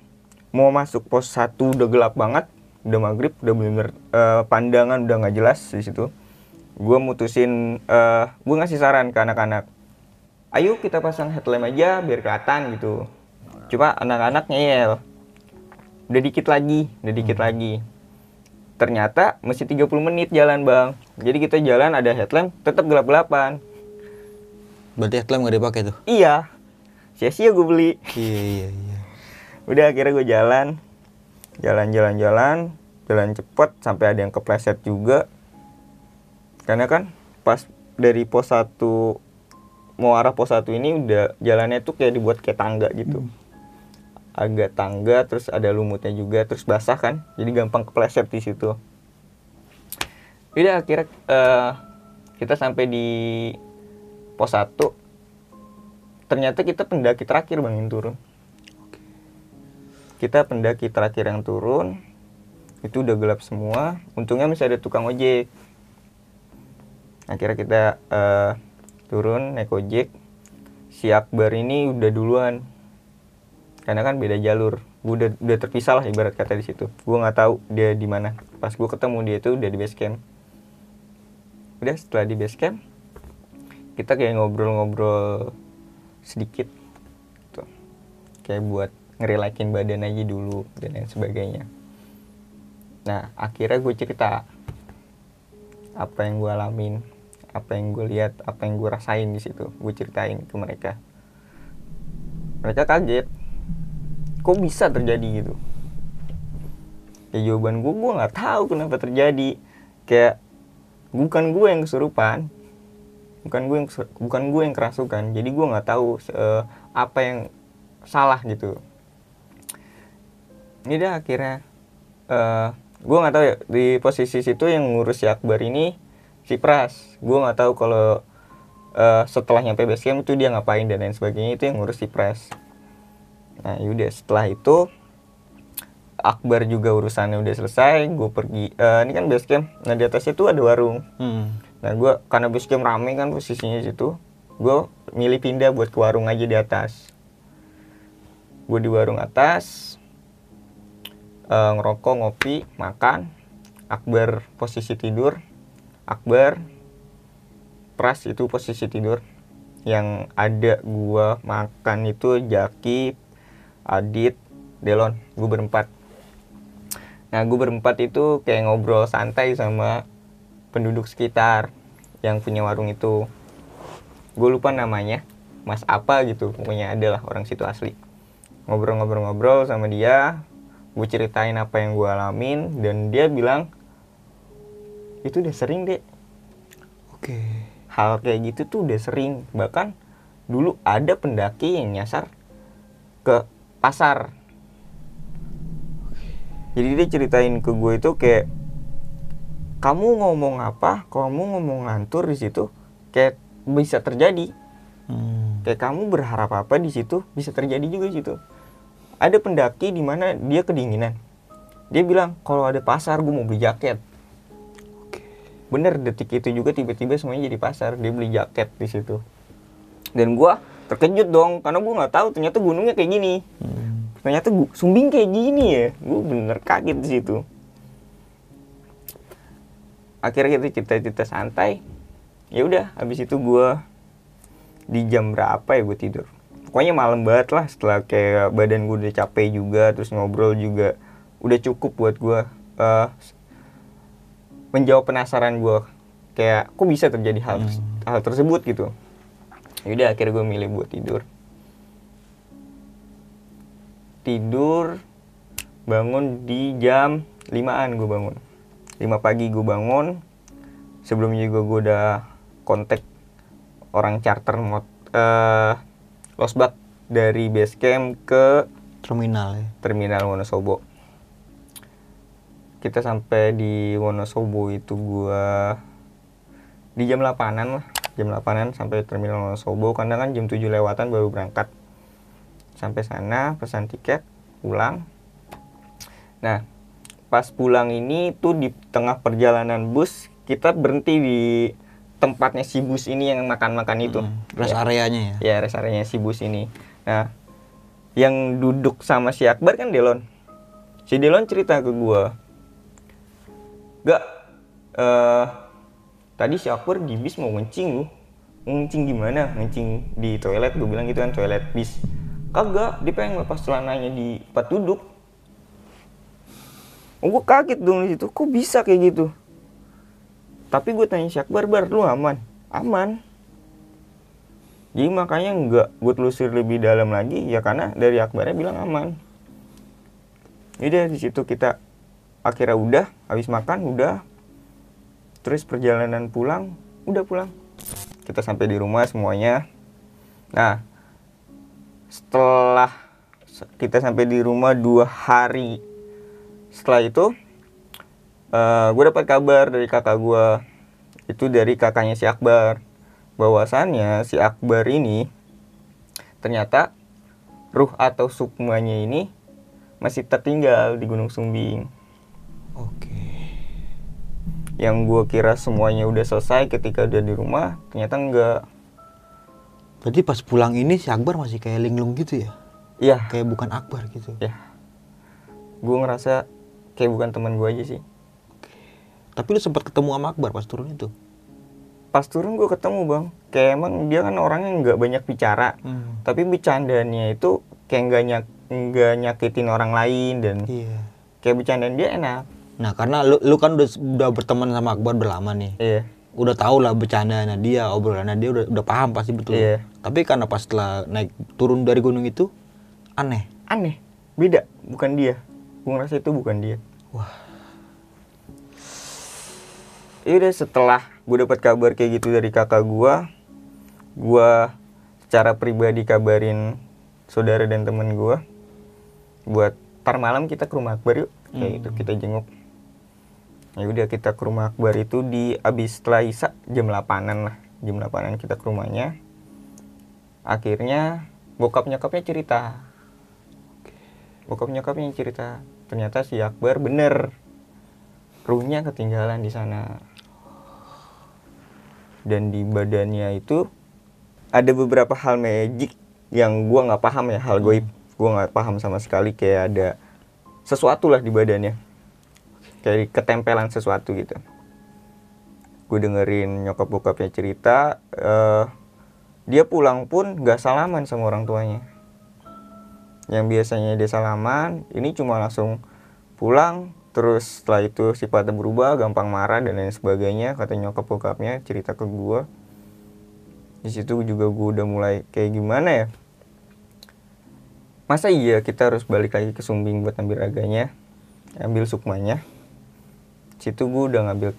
mau masuk pos 1 udah gelap banget. Udah maghrib udah bener-bener eh, pandangan udah nggak jelas di situ. Gue mutusin eh gue ngasih saran ke anak-anak. Ayo kita pasang headlamp aja biar kelihatan gitu. Coba anak-anak ngeyel udah dikit lagi udah dikit lagi. Ternyata masih 30 menit jalan bang. Jadi kita jalan ada headlamp tetap gelap-gelapan. Berarti headlamp nggak dipakai tuh? iya. Sia-sia gue beli. Iya iya iya. udah akhirnya gue jalan. Jalan-jalan jalan jalan. Cepet sampai ada yang kepleset juga. Karena kan pas dari pos 1 mau arah pos 1 ini udah jalannya tuh kayak dibuat kayak tangga gitu agak tangga terus ada lumutnya juga terus basah kan? Jadi gampang kepleset di situ. Udah akhirnya eh, kita sampai di pos 1 ternyata kita pendaki terakhir bang yang turun. Kita pendaki terakhir yang turun itu udah gelap semua. Untungnya masih ada tukang ojek. Akhirnya kita eh, turun naik ojek. Si Akbar ini udah duluan karena kan beda jalur. Gue udah udah terpisah lah ibarat kata di situ. Gue nggak tahu dia di mana. Pas gue ketemu dia itu udah di base camp. Udah setelah di base camp kita kayak ngobrol-ngobrol sedikit. Tuh. Kayak buat ngerelakin badan aja dulu dan lain sebagainya. Nah akhirnya gue cerita apa yang gue alamin apa yang gue lihat apa yang gue rasain di situ. Gue ceritain ke mereka. Mereka kaget kok bisa terjadi gitu? Ya jawaban gue gue nggak tahu kenapa terjadi. Kayak bukan gue yang kesurupan. Bukan gue yang bukan gue yang kerasukan. Jadi gue nggak tahu eh, apa yang salah gitu. Ini dah akhirnya. Eh gue nggak tahu ya di posisi situ yang ngurus si Akbar ini si Pras. Gue nggak tahu kalau eh, setelah nyampe base camp itu dia ngapain dan lain sebagainya itu yang ngurus si Pras nah yaudah setelah itu Akbar juga urusannya udah selesai gue pergi eh, ini kan base camp nah di atasnya tuh ada warung Hmm. Nah gue karena base camp rame kan posisinya situ, gue milih pindah buat ke warung aja di atas. Gue di warung atas, eh, ngerokok, ngopi, makan. Akbar posisi tidur, Akbar Pras itu posisi tidur. Yang ada gua makan itu Jaki, Adit, Delon, gue berempat. Nah gue berempat itu kayak ngobrol santai sama penduduk sekitar yang punya warung itu gue lupa namanya mas apa gitu pokoknya adalah orang situ asli ngobrol-ngobrol-ngobrol sama dia gue ceritain apa yang gue alamin dan dia bilang itu udah sering deh Oke. hal kayak gitu tuh udah sering bahkan dulu ada pendaki yang nyasar ke pasar. Jadi dia ceritain ke gue itu kayak kamu ngomong apa kamu ngomong ngantur di situ kayak bisa terjadi. Hmm. kayak kamu berharap apa di situ bisa terjadi juga di situ. Ada pendaki di mana dia kedinginan. Dia bilang kalau ada pasar gue mau beli jaket. Bener detik itu juga tiba-tiba semuanya jadi pasar dia beli jaket di situ. Dan gua terkejut dong karena gua nggak tahu ternyata gunungnya kayak gini. Hmm. ternyata gua, sumbing kayak gini ya. Gue bener kaget di situ. Akhirnya kita cerita-cerita santai ya udah habis itu gua di jam berapa ya gue tidur. Pokoknya malam banget lah setelah kayak badan gue udah capek juga terus ngobrol juga udah cukup buat gue eh, menjawab penasaran gue kayak kok bisa terjadi hal hal tersebut gitu yaudah akhirnya gue milih buat tidur. Tidur bangun di jam 5an gue bangun. 5 pagi gue bangun sebelumnya juga gue udah kontak orang charter mot eh losbak dari base camp ke Terminal ya. terminal Wonosobo. Kita sampai di Wonosobo itu gua di jam 8an lah jam 8an sampai terminal Wonosobo karena kan jam 7 lewatan baru berangkat. Sampai sana pesan tiket pulang. Nah pas pulang ini tuh di tengah perjalanan bus kita berhenti di tempatnya si bus ini yang makan-makan itu. Hmm. Rest Ya. areanya ya. ya rest area si bus ini. Nah yang duduk sama si Akbar kan Delon. Si Delon cerita ke gua gak eh tadi si Akbar di bis mau ngencing lu. Ngencing gimana? Ngencing di toilet gue bilang gitu kan toilet bis. Kagak dia pengen lepas celananya di tempat duduk. Oh gue kaget dong di situ. Kok bisa kayak gitu? Tapi gue tanya si Akbar bar lu aman? Aman. Jadi makanya nggak gue telusur lebih dalam lagi ya karena dari Akbarnya bilang aman. Jadi di situ kita akhirnya udah habis makan udah terus perjalanan pulang udah pulang. Kita sampai di rumah semuanya. Nah setelah kita sampai di rumah dua hari. Setelah itu uh, gue dapat kabar dari kakak gue itu dari kakaknya si Akbar. Bahwasannya si Akbar ini ternyata ruh atau sukmanya ini masih tertinggal di Gunung Sumbing. Oke. Yang gue kira semuanya udah selesai ketika udah di rumah, ternyata enggak. Berarti pas pulang ini si Akbar masih kayak linglung gitu ya? Iya. Kayak bukan Akbar gitu. Ya. Gue ngerasa kayak bukan teman gue aja sih. Tapi lu sempat ketemu sama Akbar pas turun itu? Pas turun gue ketemu bang. Kayak emang dia kan orangnya nggak banyak bicara. Hmm. Tapi bercandanya itu kayak nggak nyak nggak nyakitin orang lain dan Iya. kayak bercandaan dia enak. Nah karena lu, lu kan udah, udah berteman sama Akbar berlama nih. Iya. Udah tau lah bercandanya dia, obrolannya dia udah, udah paham pasti betul. Iya. Tapi karena pas setelah naik turun dari gunung itu aneh. Aneh. Beda. Bukan dia. Gue ngerasa itu bukan dia. Wah. Ya udah setelah gue dapat kabar kayak gitu dari kakak gue, gue secara pribadi kabarin saudara dan temen gue buat tar malam kita ke rumah Akbar yuk kayak gitu kita jenguk ya udah kita ke rumah Akbar itu di abis setelah Isa jam 8an lah. Jam 8an kita ke rumahnya. Akhirnya bokap nyokapnya cerita. Bokap nyokapnya cerita ternyata si Akbar bener. Ruhnya ketinggalan di sana. Dan di badannya itu ada beberapa hal magic yang gua nggak paham ya hal goib. Gua nggak paham sama sekali kayak ada sesuatu lah di badannya kayak ketempelan sesuatu gitu. Gue dengerin nyokap bokapnya cerita eh, dia pulang pun nggak salaman sama orang tuanya. Yang biasanya dia salaman ini cuma langsung pulang terus setelah itu sifatnya berubah gampang marah dan lain sebagainya kata nyokap bokapnya cerita ke gue di situ juga gue udah mulai kayak gimana ya? Masa iya kita harus balik lagi ke Sumbing buat ambil raganya ambil sukmanya situ gue udah ngambil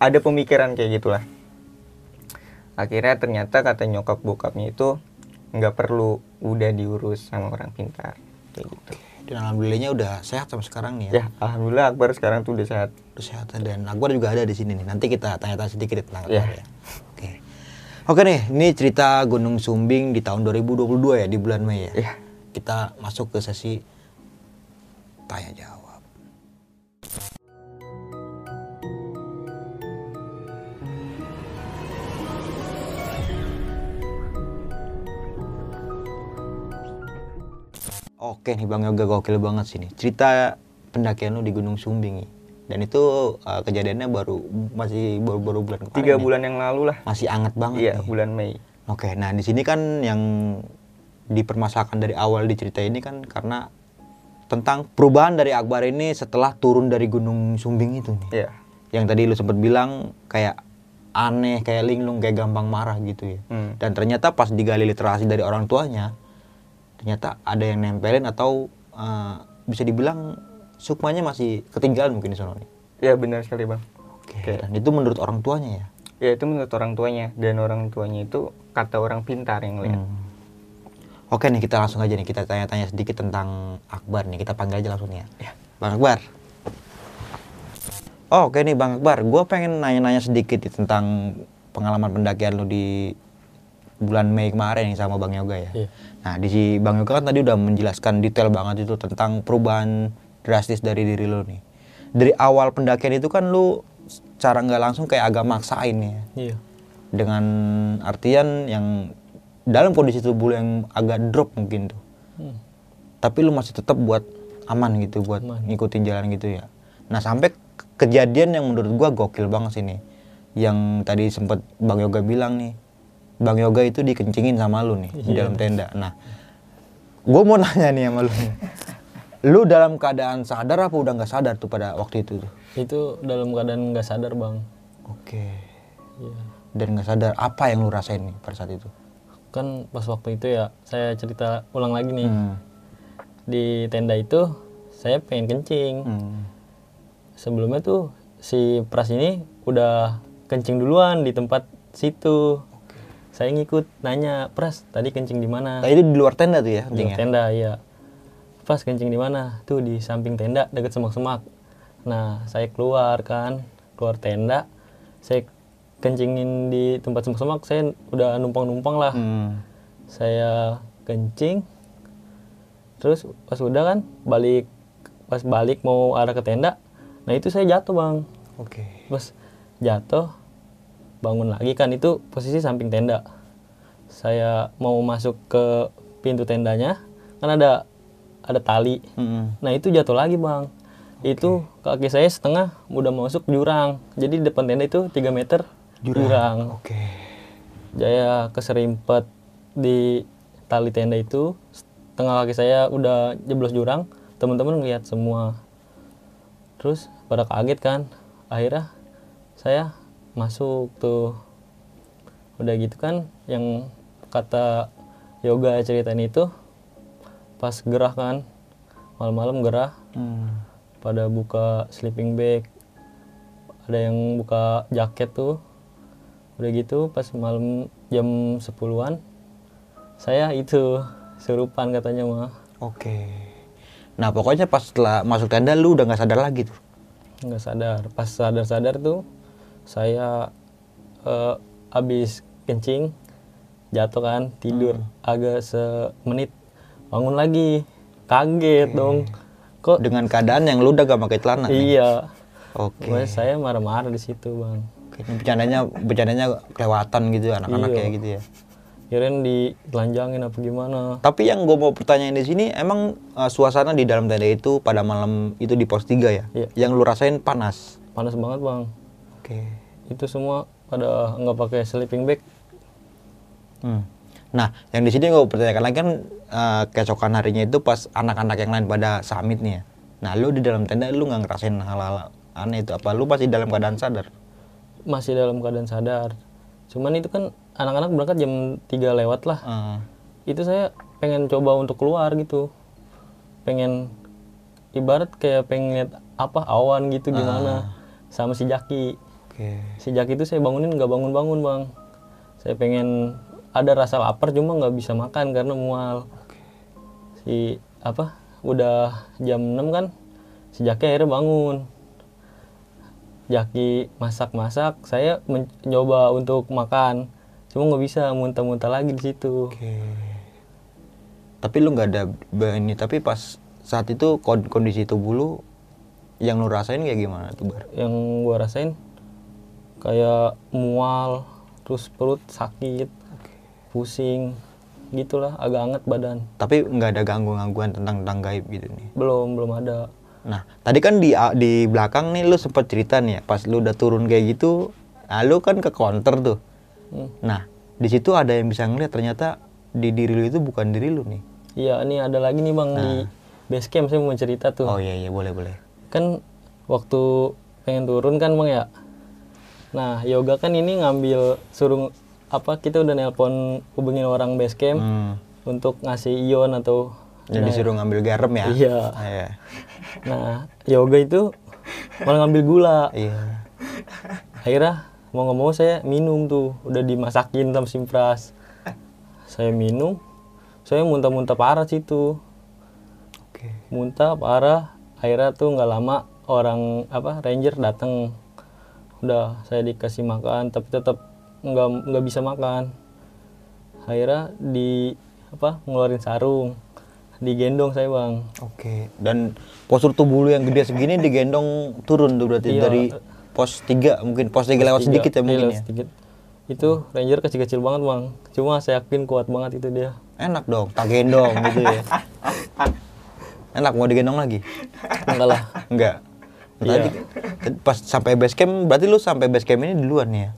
ada pemikiran kayak gitulah akhirnya ternyata kata nyokap bokapnya itu nggak perlu udah diurus sama orang pintar kayak gitu Dan alhamdulillahnya udah sehat sampai sekarang nih ya. ya alhamdulillah Akbar sekarang tuh udah sehat Udah sehat dan Akbar juga ada di sini nih. Nanti kita tanya-tanya sedikit tentang Akbar Iya. ya. Oke. Oke nih, ini cerita Gunung Sumbing di tahun 2022 ya di bulan Mei ya. Iya. Kita masuk ke sesi tanya jawab. Oke nih Bang Yoga gokil banget sih nih. Cerita pendakian lu di Gunung Sumbing nih. Dan itu uh, kejadiannya baru masih baru-baru bulan kemarin. tiga nih. bulan yang lalu lah Masih anget banget iya nih. bulan Mei Oke, nah di sini kan yang dipermasalahkan dari awal di cerita ini kan karena tentang perubahan dari Akbar ini setelah turun dari Gunung Sumbing itu nih. iya Yang tadi lu sempat bilang kayak aneh, kayak linglung, kayak gampang marah gitu ya. Hmm. Dan ternyata pas digali literasi dari orang tuanya, ternyata ada yang nempelin atau eh, bisa dibilang sukmanya masih ketinggalan mungkin di sana nih. iya benar sekali bang Oke, Oke. dan itu menurut orang tuanya ya. ya itu menurut orang tuanya dan orang tuanya itu kata orang pintar yang lihat Hmm. Oke nih kita langsung aja nih kita tanya-tanya sedikit tentang Akbar nih kita panggil aja langsung ya. Ya. Bang Akbar. Oh, oke nih Bang Akbar, gue pengen nanya-nanya sedikit nih tentang pengalaman pendakian lu di bulan Mei kemarin nih sama Bang Yoga ya. Iya. Nah di si Bang Yoga kan tadi udah menjelaskan detail banget itu tentang perubahan drastis dari diri lu nih. Dari awal pendakian itu kan lu cara nggak langsung kayak agak maksain ya. Iya. Dengan artian yang dalam kondisi tubuh yang agak drop mungkin tuh. Tapi lu masih tetap buat aman gitu buat ngikutin jalan gitu ya. Nah sampai ke- kejadian yang menurut gua gokil banget sih nih. Yang tadi sempat bang yoga bilang nih bang yoga itu dikencingin sama lu nih di dalam tenda nah gua mau nanya nih sama lu. Lu dalam keadaan sadar apa udah nggak sadar tuh pada waktu itu tuh? itu dalam keadaan nggak sadar bang Oke. Iya. Dan nggak sadar apa yang lu rasain nih pada saat itu? kan pas waktu itu ya saya cerita ulang lagi nih Hmm. di tenda itu saya pengen kencing Hmm. sebelumnya tuh si pras ini udah kencing duluan di tempat situ saya ngikut nanya pras tadi kencing di mana? Itu di luar tenda tuh ya di tenda iya. Pras kencing di mana? Tuh di samping tenda deket semak-semak. Nah saya keluar kan keluar tenda saya kencingin di tempat semak-semak saya udah numpang-numpang lah. Hmm. saya kencing terus pas udah kan balik pas balik mau arah ke tenda nah itu saya jatuh bang. Oke. pas jatuh bangun lagi kan itu posisi samping tenda. Saya mau masuk ke pintu tendanya kan ada ada tali. Hmm. nah itu jatuh lagi bang. Itu kaki saya setengah udah masuk jurang. Jadi di depan tenda itu 3 meter jurang, Oke. saya keserimpet di tali tenda itu. Setengah kaki saya udah jeblos jurang. Teman-teman ngeliat semua. Terus pada kaget kan. Akhirnya saya masuk tuh udah gitu kan yang kata yoga ceritain itu pas gerah kan malam-malam gerah Hmm. pada buka sleeping bag ada yang buka jaket tuh udah gitu pas malam jam 10-an saya itu serupan katanya mah Oke. Nah pokoknya pas setelah masuk tenda lu udah nggak sadar lagi tuh. nggak sadar pas sadar-sadar tuh saya eh, habis kencing jatuh kan tidur agak semenit bangun lagi kaget dong kok Dengan keadaan yang lu udah gak pakai celana. iya Oke. Makanya saya marah-marah di situ bang bercandanya bercandanya kelewatan gitu anak-anak Iya. kayak gitu ya. kirain ditelanjangin apa gimana Tapi yang gue mau pertanyain di sini emang uh, suasana di dalam tenda itu pada malam itu di pos 3 ya? Iya. Yang lu rasain panas. panas banget bang Oke. itu semua pada nggak pakai sleeping bag Hmm. Nah, yang di sini gue pertanyakan lagi kan uh, keesokan harinya itu pas anak-anak yang lain pada summit nih ya. Nah, lu di dalam tenda lu nggak ngerasain hal-hal aneh itu apa? Lu masih dalam keadaan sadar? masih dalam keadaan sadar cuman itu kan anak-anak berangkat jam 3 lewat lah Uh, itu saya pengen coba untuk keluar gitu pengen ibarat kayak pengen lihat apa awan gitu gimana sama si Jaki Oke. si Jaki itu saya bangunin nggak bangun-bangun bang saya pengen ada rasa lapar cuma nggak bisa makan karena mual si apa udah jam 6 kan si Jaki akhirnya bangun Jaki masak-masak saya mencoba untuk makan cuma nggak bisa muntah-muntah lagi di situ Oke. Tapi lu nggak ada ini tapi pas saat itu kon- kondisi tubuh lu yang lu rasain kayak gimana tuh bar? yang gua rasain kayak mual terus perut sakit pusing gitulah agak anget badan Tapi nggak ada gangguan-gangguan tentang tentang gaib gitu nih. belum belum ada Nah, tadi kan di di belakang nih lu sempat cerita nih ya, pas lu udah turun kayak gitu, nah lu kan ke counter tuh. Hmm. Nah, di situ ada yang bisa ngeliat ternyata di diri lu itu bukan diri lu nih. iya ini ada lagi nih bang di base camp saya mau cerita tuh Oh iya iya boleh boleh. kan waktu pengen turun kan bang ya nah yoga kan ini ngambil suruh apa kita udah nelpon hubungin orang base camp Hmm. untuk ngasih ion atau Yang disuruh ngambil garam ya? Iya. Ah, Iya. nah yoga itu malah ngambil gula Iya. akhirnya mau nggak mau saya minum tuh udah dimasakin sama simpras saya minum saya muntah-muntah parah situ Oke. muntah parah akhirnya tuh nggak lama orang apa ranger datang udah saya dikasih makan tapi tetap nggak nggak bisa makan akhirnya di apa ngeluarin sarung digendong saya bang Oke. Dan postur tubuh lu yang gede segini digendong turun tuh berarti Iya. dari pos 3 mungkin pos 3 lewat Tiga, sedikit ya iya, mungkin lewat ya. sedikit. itu ranger kecil-kecil banget bang cuma saya yakin kuat banget itu dia Enak dong, tak gendong gitu ya. Enak mau digendong lagi? enggak lah Enggak. Tadi tadi pas sampai base camp berarti lu sampai base camp ini duluan ya?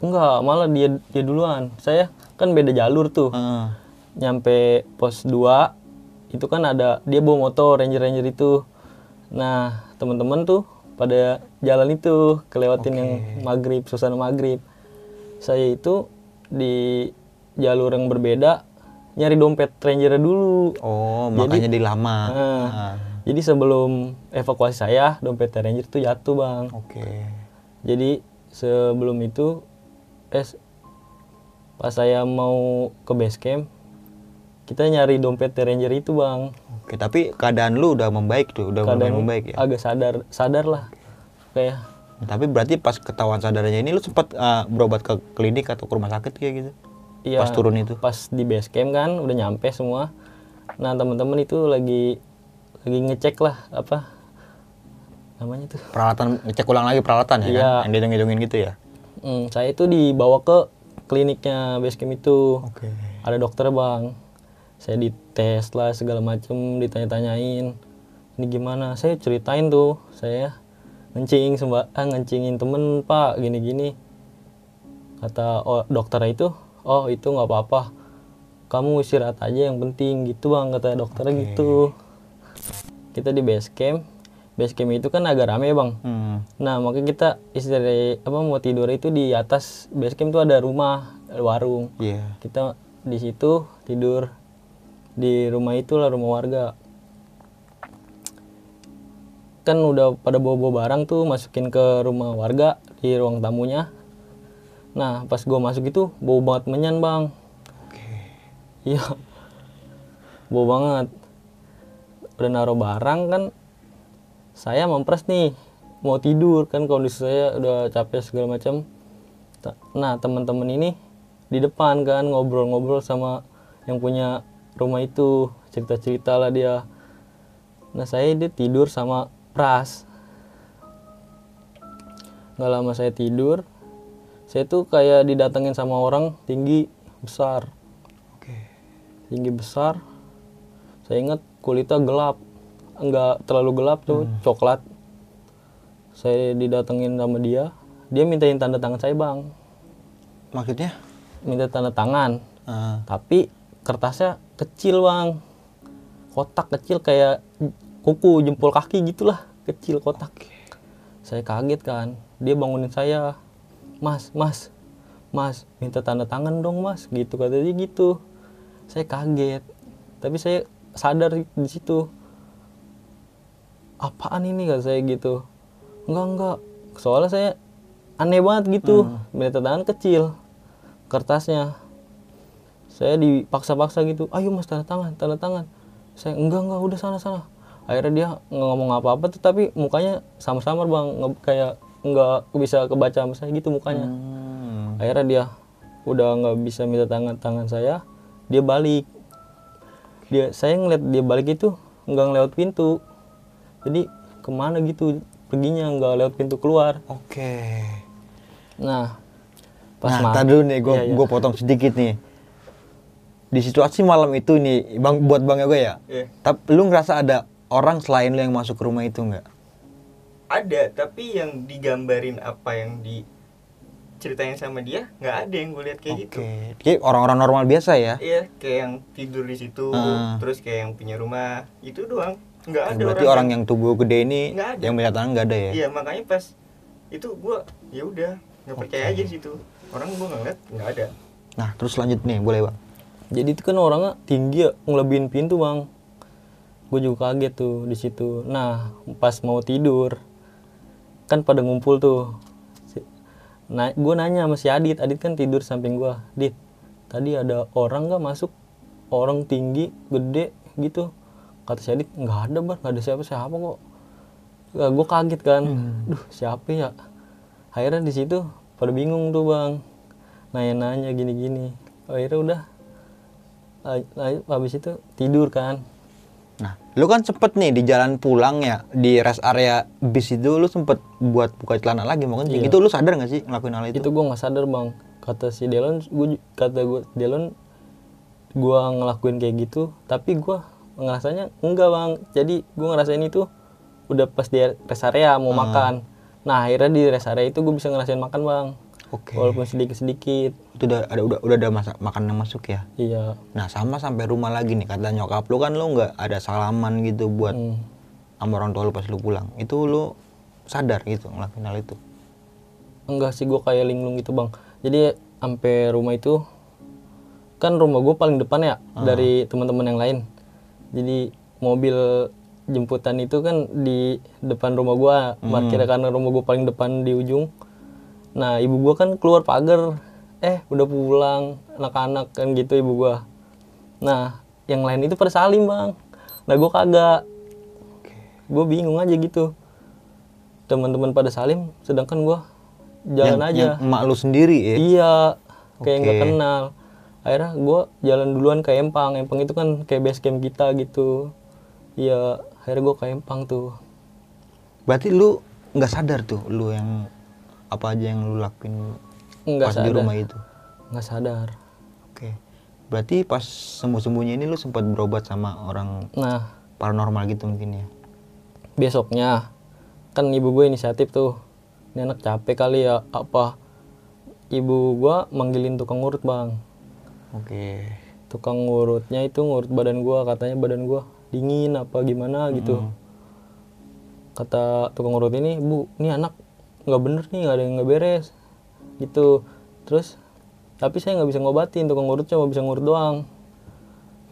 enggak malah dia dia duluan. Saya kan beda jalur tuh. Heeh. nyampe pos 2 itu kan ada dia bawa motor ranger ranger itu. Nah teman-teman tuh pada jalan itu kelewatin yang maghrib suasana maghrib. Saya itu di jalur yang berbeda nyari dompet ranger dulu. Oh, Jadi- makanya di lama. Nah, Ah, jadi sebelum evakuasi saya dompet ranger itu jatuh bang Oke. jadi sebelum itu es pas saya mau ke base camp kita nyari dompet ranger itu bang Oke, tapi keadaan lu udah membaik tuh, udah kadang membaik ya. agak sadar sadar lah kayak Tapi berarti pas ketahuan sadarnya ini lu sempat uh, berobat ke klinik atau ke rumah sakit kayak gitu? Iya, Pas turun itu? pas di base camp kan udah nyampe semua nah teman-teman itu lagi lagi ngecek lah apa namanya tuh? Peralatan ngecek ulang lagi peralatan ya Iya. kan? Yang dihitung-hitungin gitu ya. Hmm, saya itu dibawa ke kliniknya base camp itu. Oke. ada dokter bang. Saya dites lah segala macem ditanya-tanyain. Ini gimana? Saya ceritain tuh saya ngencing sembah ah, ngencingin temen pak gini-gini. Kata oh, dokter itu oh itu nggak apa-apa. Kamu istirahat aja yang penting. Gitu bang kata dokternya gitu kita di base camp base camp itu kan agak rame bang Hmm. Nah, makanya kita istirahat apa mau tidur itu di atas base camp itu ada rumah, warung. Iya. Kita di situ tidur di rumah itulah rumah warga. Kan udah pada bawa-bawa barang tuh masukin ke rumah warga di ruang tamunya. Nah, pas gua masuk itu bau banget menyan, Bang. Iya. Bau banget. Udah naruh barang kan saya mempres nih mau tidur kan kondisi saya udah capek segala macam. Nah teman-teman ini di depan kan ngobrol-ngobrol sama yang punya rumah itu cerita-cerita lah dia. Nah saya dia tidur sama pras nggak lama saya tidur saya tuh kayak didatengin sama orang tinggi besar. Oke. tinggi besar. Saya ingat kulitnya gelap. Enggak terlalu gelap tuh coklat. Saya didatengin sama dia. Dia mintain tanda tangan saya bang. Maksudnya? minta tanda tangan. Ah, tapi kertasnya kecil bang. Kotak kecil kayak kuku jempol kaki gitulah. Kecil kotak. Saya kaget kan. Dia bangunin saya. Mas mas mas minta tanda tangan dong mas. Gitu katanya gitu. Saya kaget. Tapi saya sadar di situ. Apaan ini kata saya gitu. Enggak enggak. Soalnya saya aneh banget gitu. Minta tangan kecil kertasnya. Saya dipaksa-paksa gitu. Ayo mas tanda tangan tanda tangan. Saya enggak enggak udah sana sana. Akhirnya dia nggak ngomong apa-apa tuh tapi mukanya samar-samar bang. Nge- kayak nggak bisa kebaca sama saya gitu mukanya. Hmm. akhirnya dia udah nggak bisa minta tangan tangan saya dia balik dia saya ngeliat dia balik itu nggak ngelewat pintu jadi ke mana gitu perginya nggak lewat pintu keluar Oke. nah pas Nah, dulu nih, gue Iya, iya. gue potong sedikit nih. Di situasi malam itu nih, bang buat bang gue ya. Iya. Tapi lu ngerasa ada orang selain lu yang masuk ke rumah itu nggak? ada tapi yang digambarin apa yang diceritain sama dia nggak ada yang gue lihat kayak gitu Oke. Kayak orang-orang normal biasa ya. iya kayak yang tidur di situ Ah. terus kayak yang punya rumah itu doang nggak ada Berarti orang yang tubuh gede ini yang melihat nggak ada ya? iya makanya pas itu gue ya udah nggak percaya aja di situ orang gue ngeliat nggak ada Nah, terus lanjut nih, boleh bang. jadi itu kan orangnya tinggi ya ngelebihin pintu bang gue juga kaget tuh di situ nah pas mau tidur kan pada ngumpul tuh nah gue nanya sama si Adit. Adit kan tidur samping gue Dit tadi ada orang nggak masuk? Orang tinggi gede gitu. Kata si Adit nggak ada bang nggak ada siapa siapa kok gue kaget kan. Duh siapa ya? Akhirnya di situ pada bingung tuh bang. Nanya-nanya gini-gini. Akhirnya udah habis itu tidur kan. Nah, lu kan sempet nih di jalan pulang ya di rest area bis itu lu sempet buat buka celana lagi mau kencing. Iya. Itu lu sadar gak sih ngelakuin hal itu? itu gue nggak sadar bang kata si Delon gue kata gue Delon gue ngelakuin kayak gitu tapi gue ngerasanya enggak bang jadi gue ngerasain itu udah pas di rest area mau makan nah akhirnya di rest area itu gue bisa ngerasain makan bang Oke. walaupun sedikit sedikit Itu udah ada udah udah ada masak makan yang masuk ya. iya Nah sama sampai rumah lagi nih kata nyokap lu kan lu nggak ada salaman gitu buat Hmm. sama orang tua lu pas lu pulang. Itu lu sadar gitu ngelakuin hal itu. enggak sih gue kayak linglung gitu bang jadi sampai rumah itu kan rumah gue paling depan ya dari teman-teman yang lain jadi mobil jemputan itu kan di depan rumah gue parkirnya karena rumah gue paling depan di ujung nah ibu gue kan keluar pagar eh udah pulang anak-anak kan gitu ibu gue nah yang lain itu pada salim bang nah gue kagak gue bingung aja gitu teman-teman pada salim sedangkan gue jalan Yang- aja yang emak lu sendiri ya. Iya, kayak nggak Oke. kenal. Akhirnya gue jalan duluan ke Empang. Empang itu kan kayak base camp kita gitu. Iya, akhirnya gue ke Empang tuh. Berarti lu nggak sadar tuh lu yang apa aja yang lu lakuin Nggak pas di sadar. rumah itu. Nggak sadar. Oke. Berarti pas sembunyi-sembunyi ini lu sempat berobat sama orang Nah, paranormal gitu mungkin ya. besoknya kan ibu gue inisiatif tuh. Ini anak capek kali ya apa? Ibu gue manggilin tukang urut bang. Oke. Tukang ngurutnya itu ngurut badan gue katanya badan gue dingin apa gimana gitu. kata tukang urut ini bu ini anak nggak bener nih nggak ada yang nggak beres gitu. Terus tapi saya nggak bisa ngobatin tukang urut cuma bisa ngurut doang.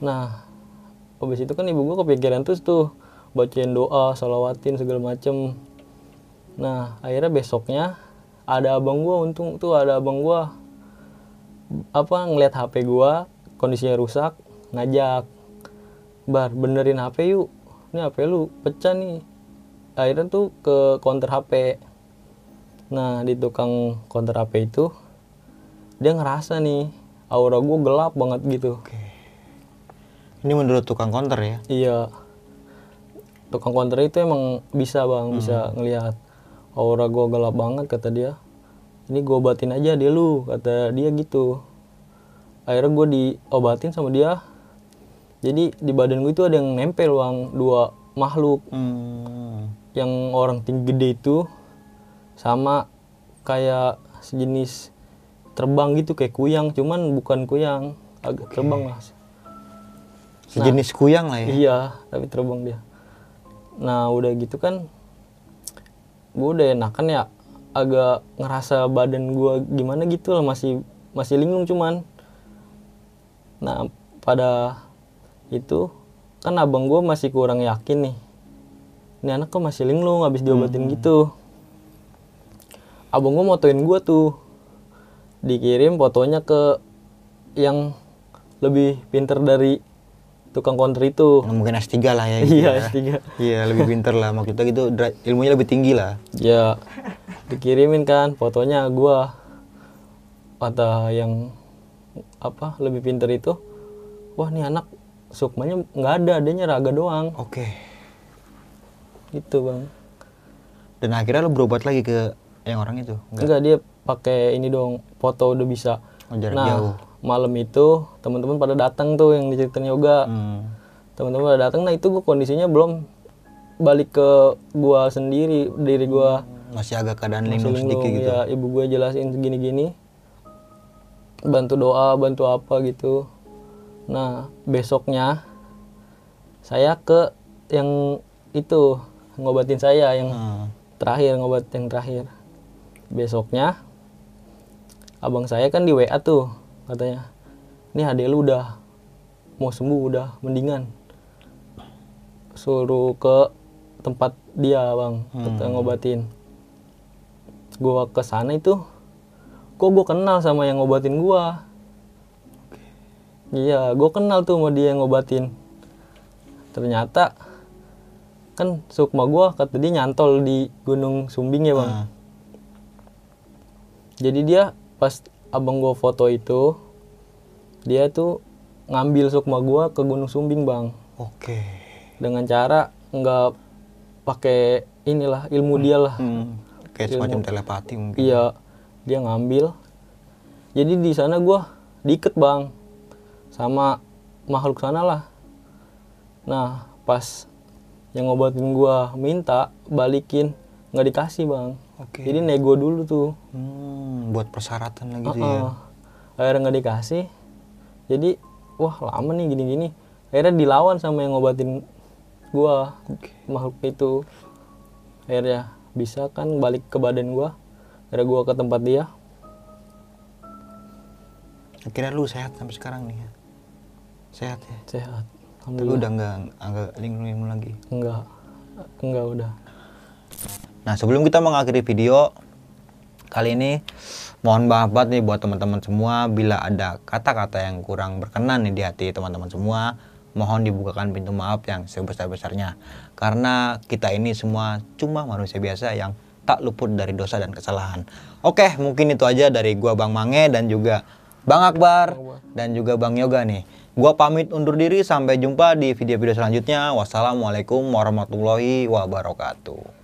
Nah habis itu kan ibu gua kepikiran terus tuh bacain doa salawatin segala macem. Nah akhirnya besoknya ada abang gua untung tuh ada abang gua apa ngeliat HP gua kondisinya rusak ngajak bar benerin HP yuk. Ini HP lu pecah nih. Akhirnya tuh ke counter HP nah di tukang counter HP itu dia ngerasa nih aura gue gelap banget gitu. Ini menurut tukang konter ya. iya. Tukang counter itu emang bisa bang bisa ngelihat aura gue gelap banget kata dia. Ini gue obatin aja dia lu kata dia gitu. Akhirnya gue diobatin sama dia. Jadi di badan gue itu ada yang nempel bang dua makhluk. Hmm. yang orang tinggi gede itu sama kayak sejenis terbang gitu kayak kuyang cuman bukan kuyang agak terbang lah. Sejenis kuyang lah ya. iya tapi terbang dia. Nah udah gitu kan gue udah enakan ya agak ngerasa badan gue gimana gitu lah masih masih linglung cuman. Nah pada itu kan abang gue masih kurang yakin nih. Ini anak kok masih linglung habis diobatin gitu abang gue motoin gue tuh dikirim fotonya ke yang lebih pinter dari tukang konter itu Nah, mungkin S3 lah ya. gitu iya ya. S3 Iya, lebih pinter lah. Maksudnya gitu ilmunya lebih tinggi lah. ya dikirimin kan fotonya gua kata yang apa lebih pinter itu wah nih anak sukmanya nggak ada adanya raga doang Oke. gitu bang Dan akhirnya lu berobat lagi ke yang orang itu. Enggak. enggak dia pakai ini dong foto udah bisa Oh, jarak nah jauh. malam itu teman-teman pada datang tuh yang diceritain yoga Hmm. teman-teman pada datang nah itu gua kondisinya belum balik ke gua sendiri diri gua Masih agak keadaan linglung sedikit gitu. ya ibu gue jelasin gini-gini bantu doa bantu apa gitu nah besoknya saya ke yang itu ngobatin saya yang Hmm. terakhir ngobat yang terakhir besoknya abang saya kan di WA tuh katanya. Ini adek lu udah mau sembuh udah mendingan. Suruh ke tempat dia bang kita ngobatin. Gua ke sana itu kok gua kenal sama yang ngobatin gua? Iya gua kenal tuh sama dia yang ngobatin. Ternyata kan sukma gua kata dia nyantol di gunung sumbing ya bang. Hmm. Jadi dia pas abang gua foto itu dia tuh ngambil sukma gua ke gunung sumbing bang Oke. dengan cara nggak pakai inilah ilmu dia lah Hmm. Kayak semacam telepati mungkin. Iya, dia ngambil. Jadi di sana gua diikat bang, sama makhluk sana lah. Nah, pas yang ngobatin gua minta balikin, nggak dikasih bang. Oke. jadi nego dulu tuh Hmm, buat persyaratan lah gitu ya. Heeh. akhirnya nggak dikasih jadi wah lama nih gini-gini akhirnya dilawan sama yang ngobatin gua makhluk itu akhirnya bisa kan balik ke badan gua akhirnya gua ke tempat dia Akhirnya lu sehat sampai sekarang nih ya. Sehat ya. sehat alhamdulillah udah nggak nggak linglung lagi. enggak enggak udah Nah sebelum kita mengakhiri video kali ini mohon maaf banget nih buat teman-teman semua bila ada kata-kata yang kurang berkenan nih di hati teman-teman semua mohon dibukakan pintu maaf yang sebesar-besarnya karena kita ini semua cuma manusia biasa yang tak luput dari dosa dan kesalahan. Oke, mungkin itu aja dari gua Bang Mange dan juga Bang Akbar dan juga Bang Yoga nih. Gua pamit undur diri sampai jumpa di video-video selanjutnya. Wassalamualaikum warahmatullahi wabarakatuh.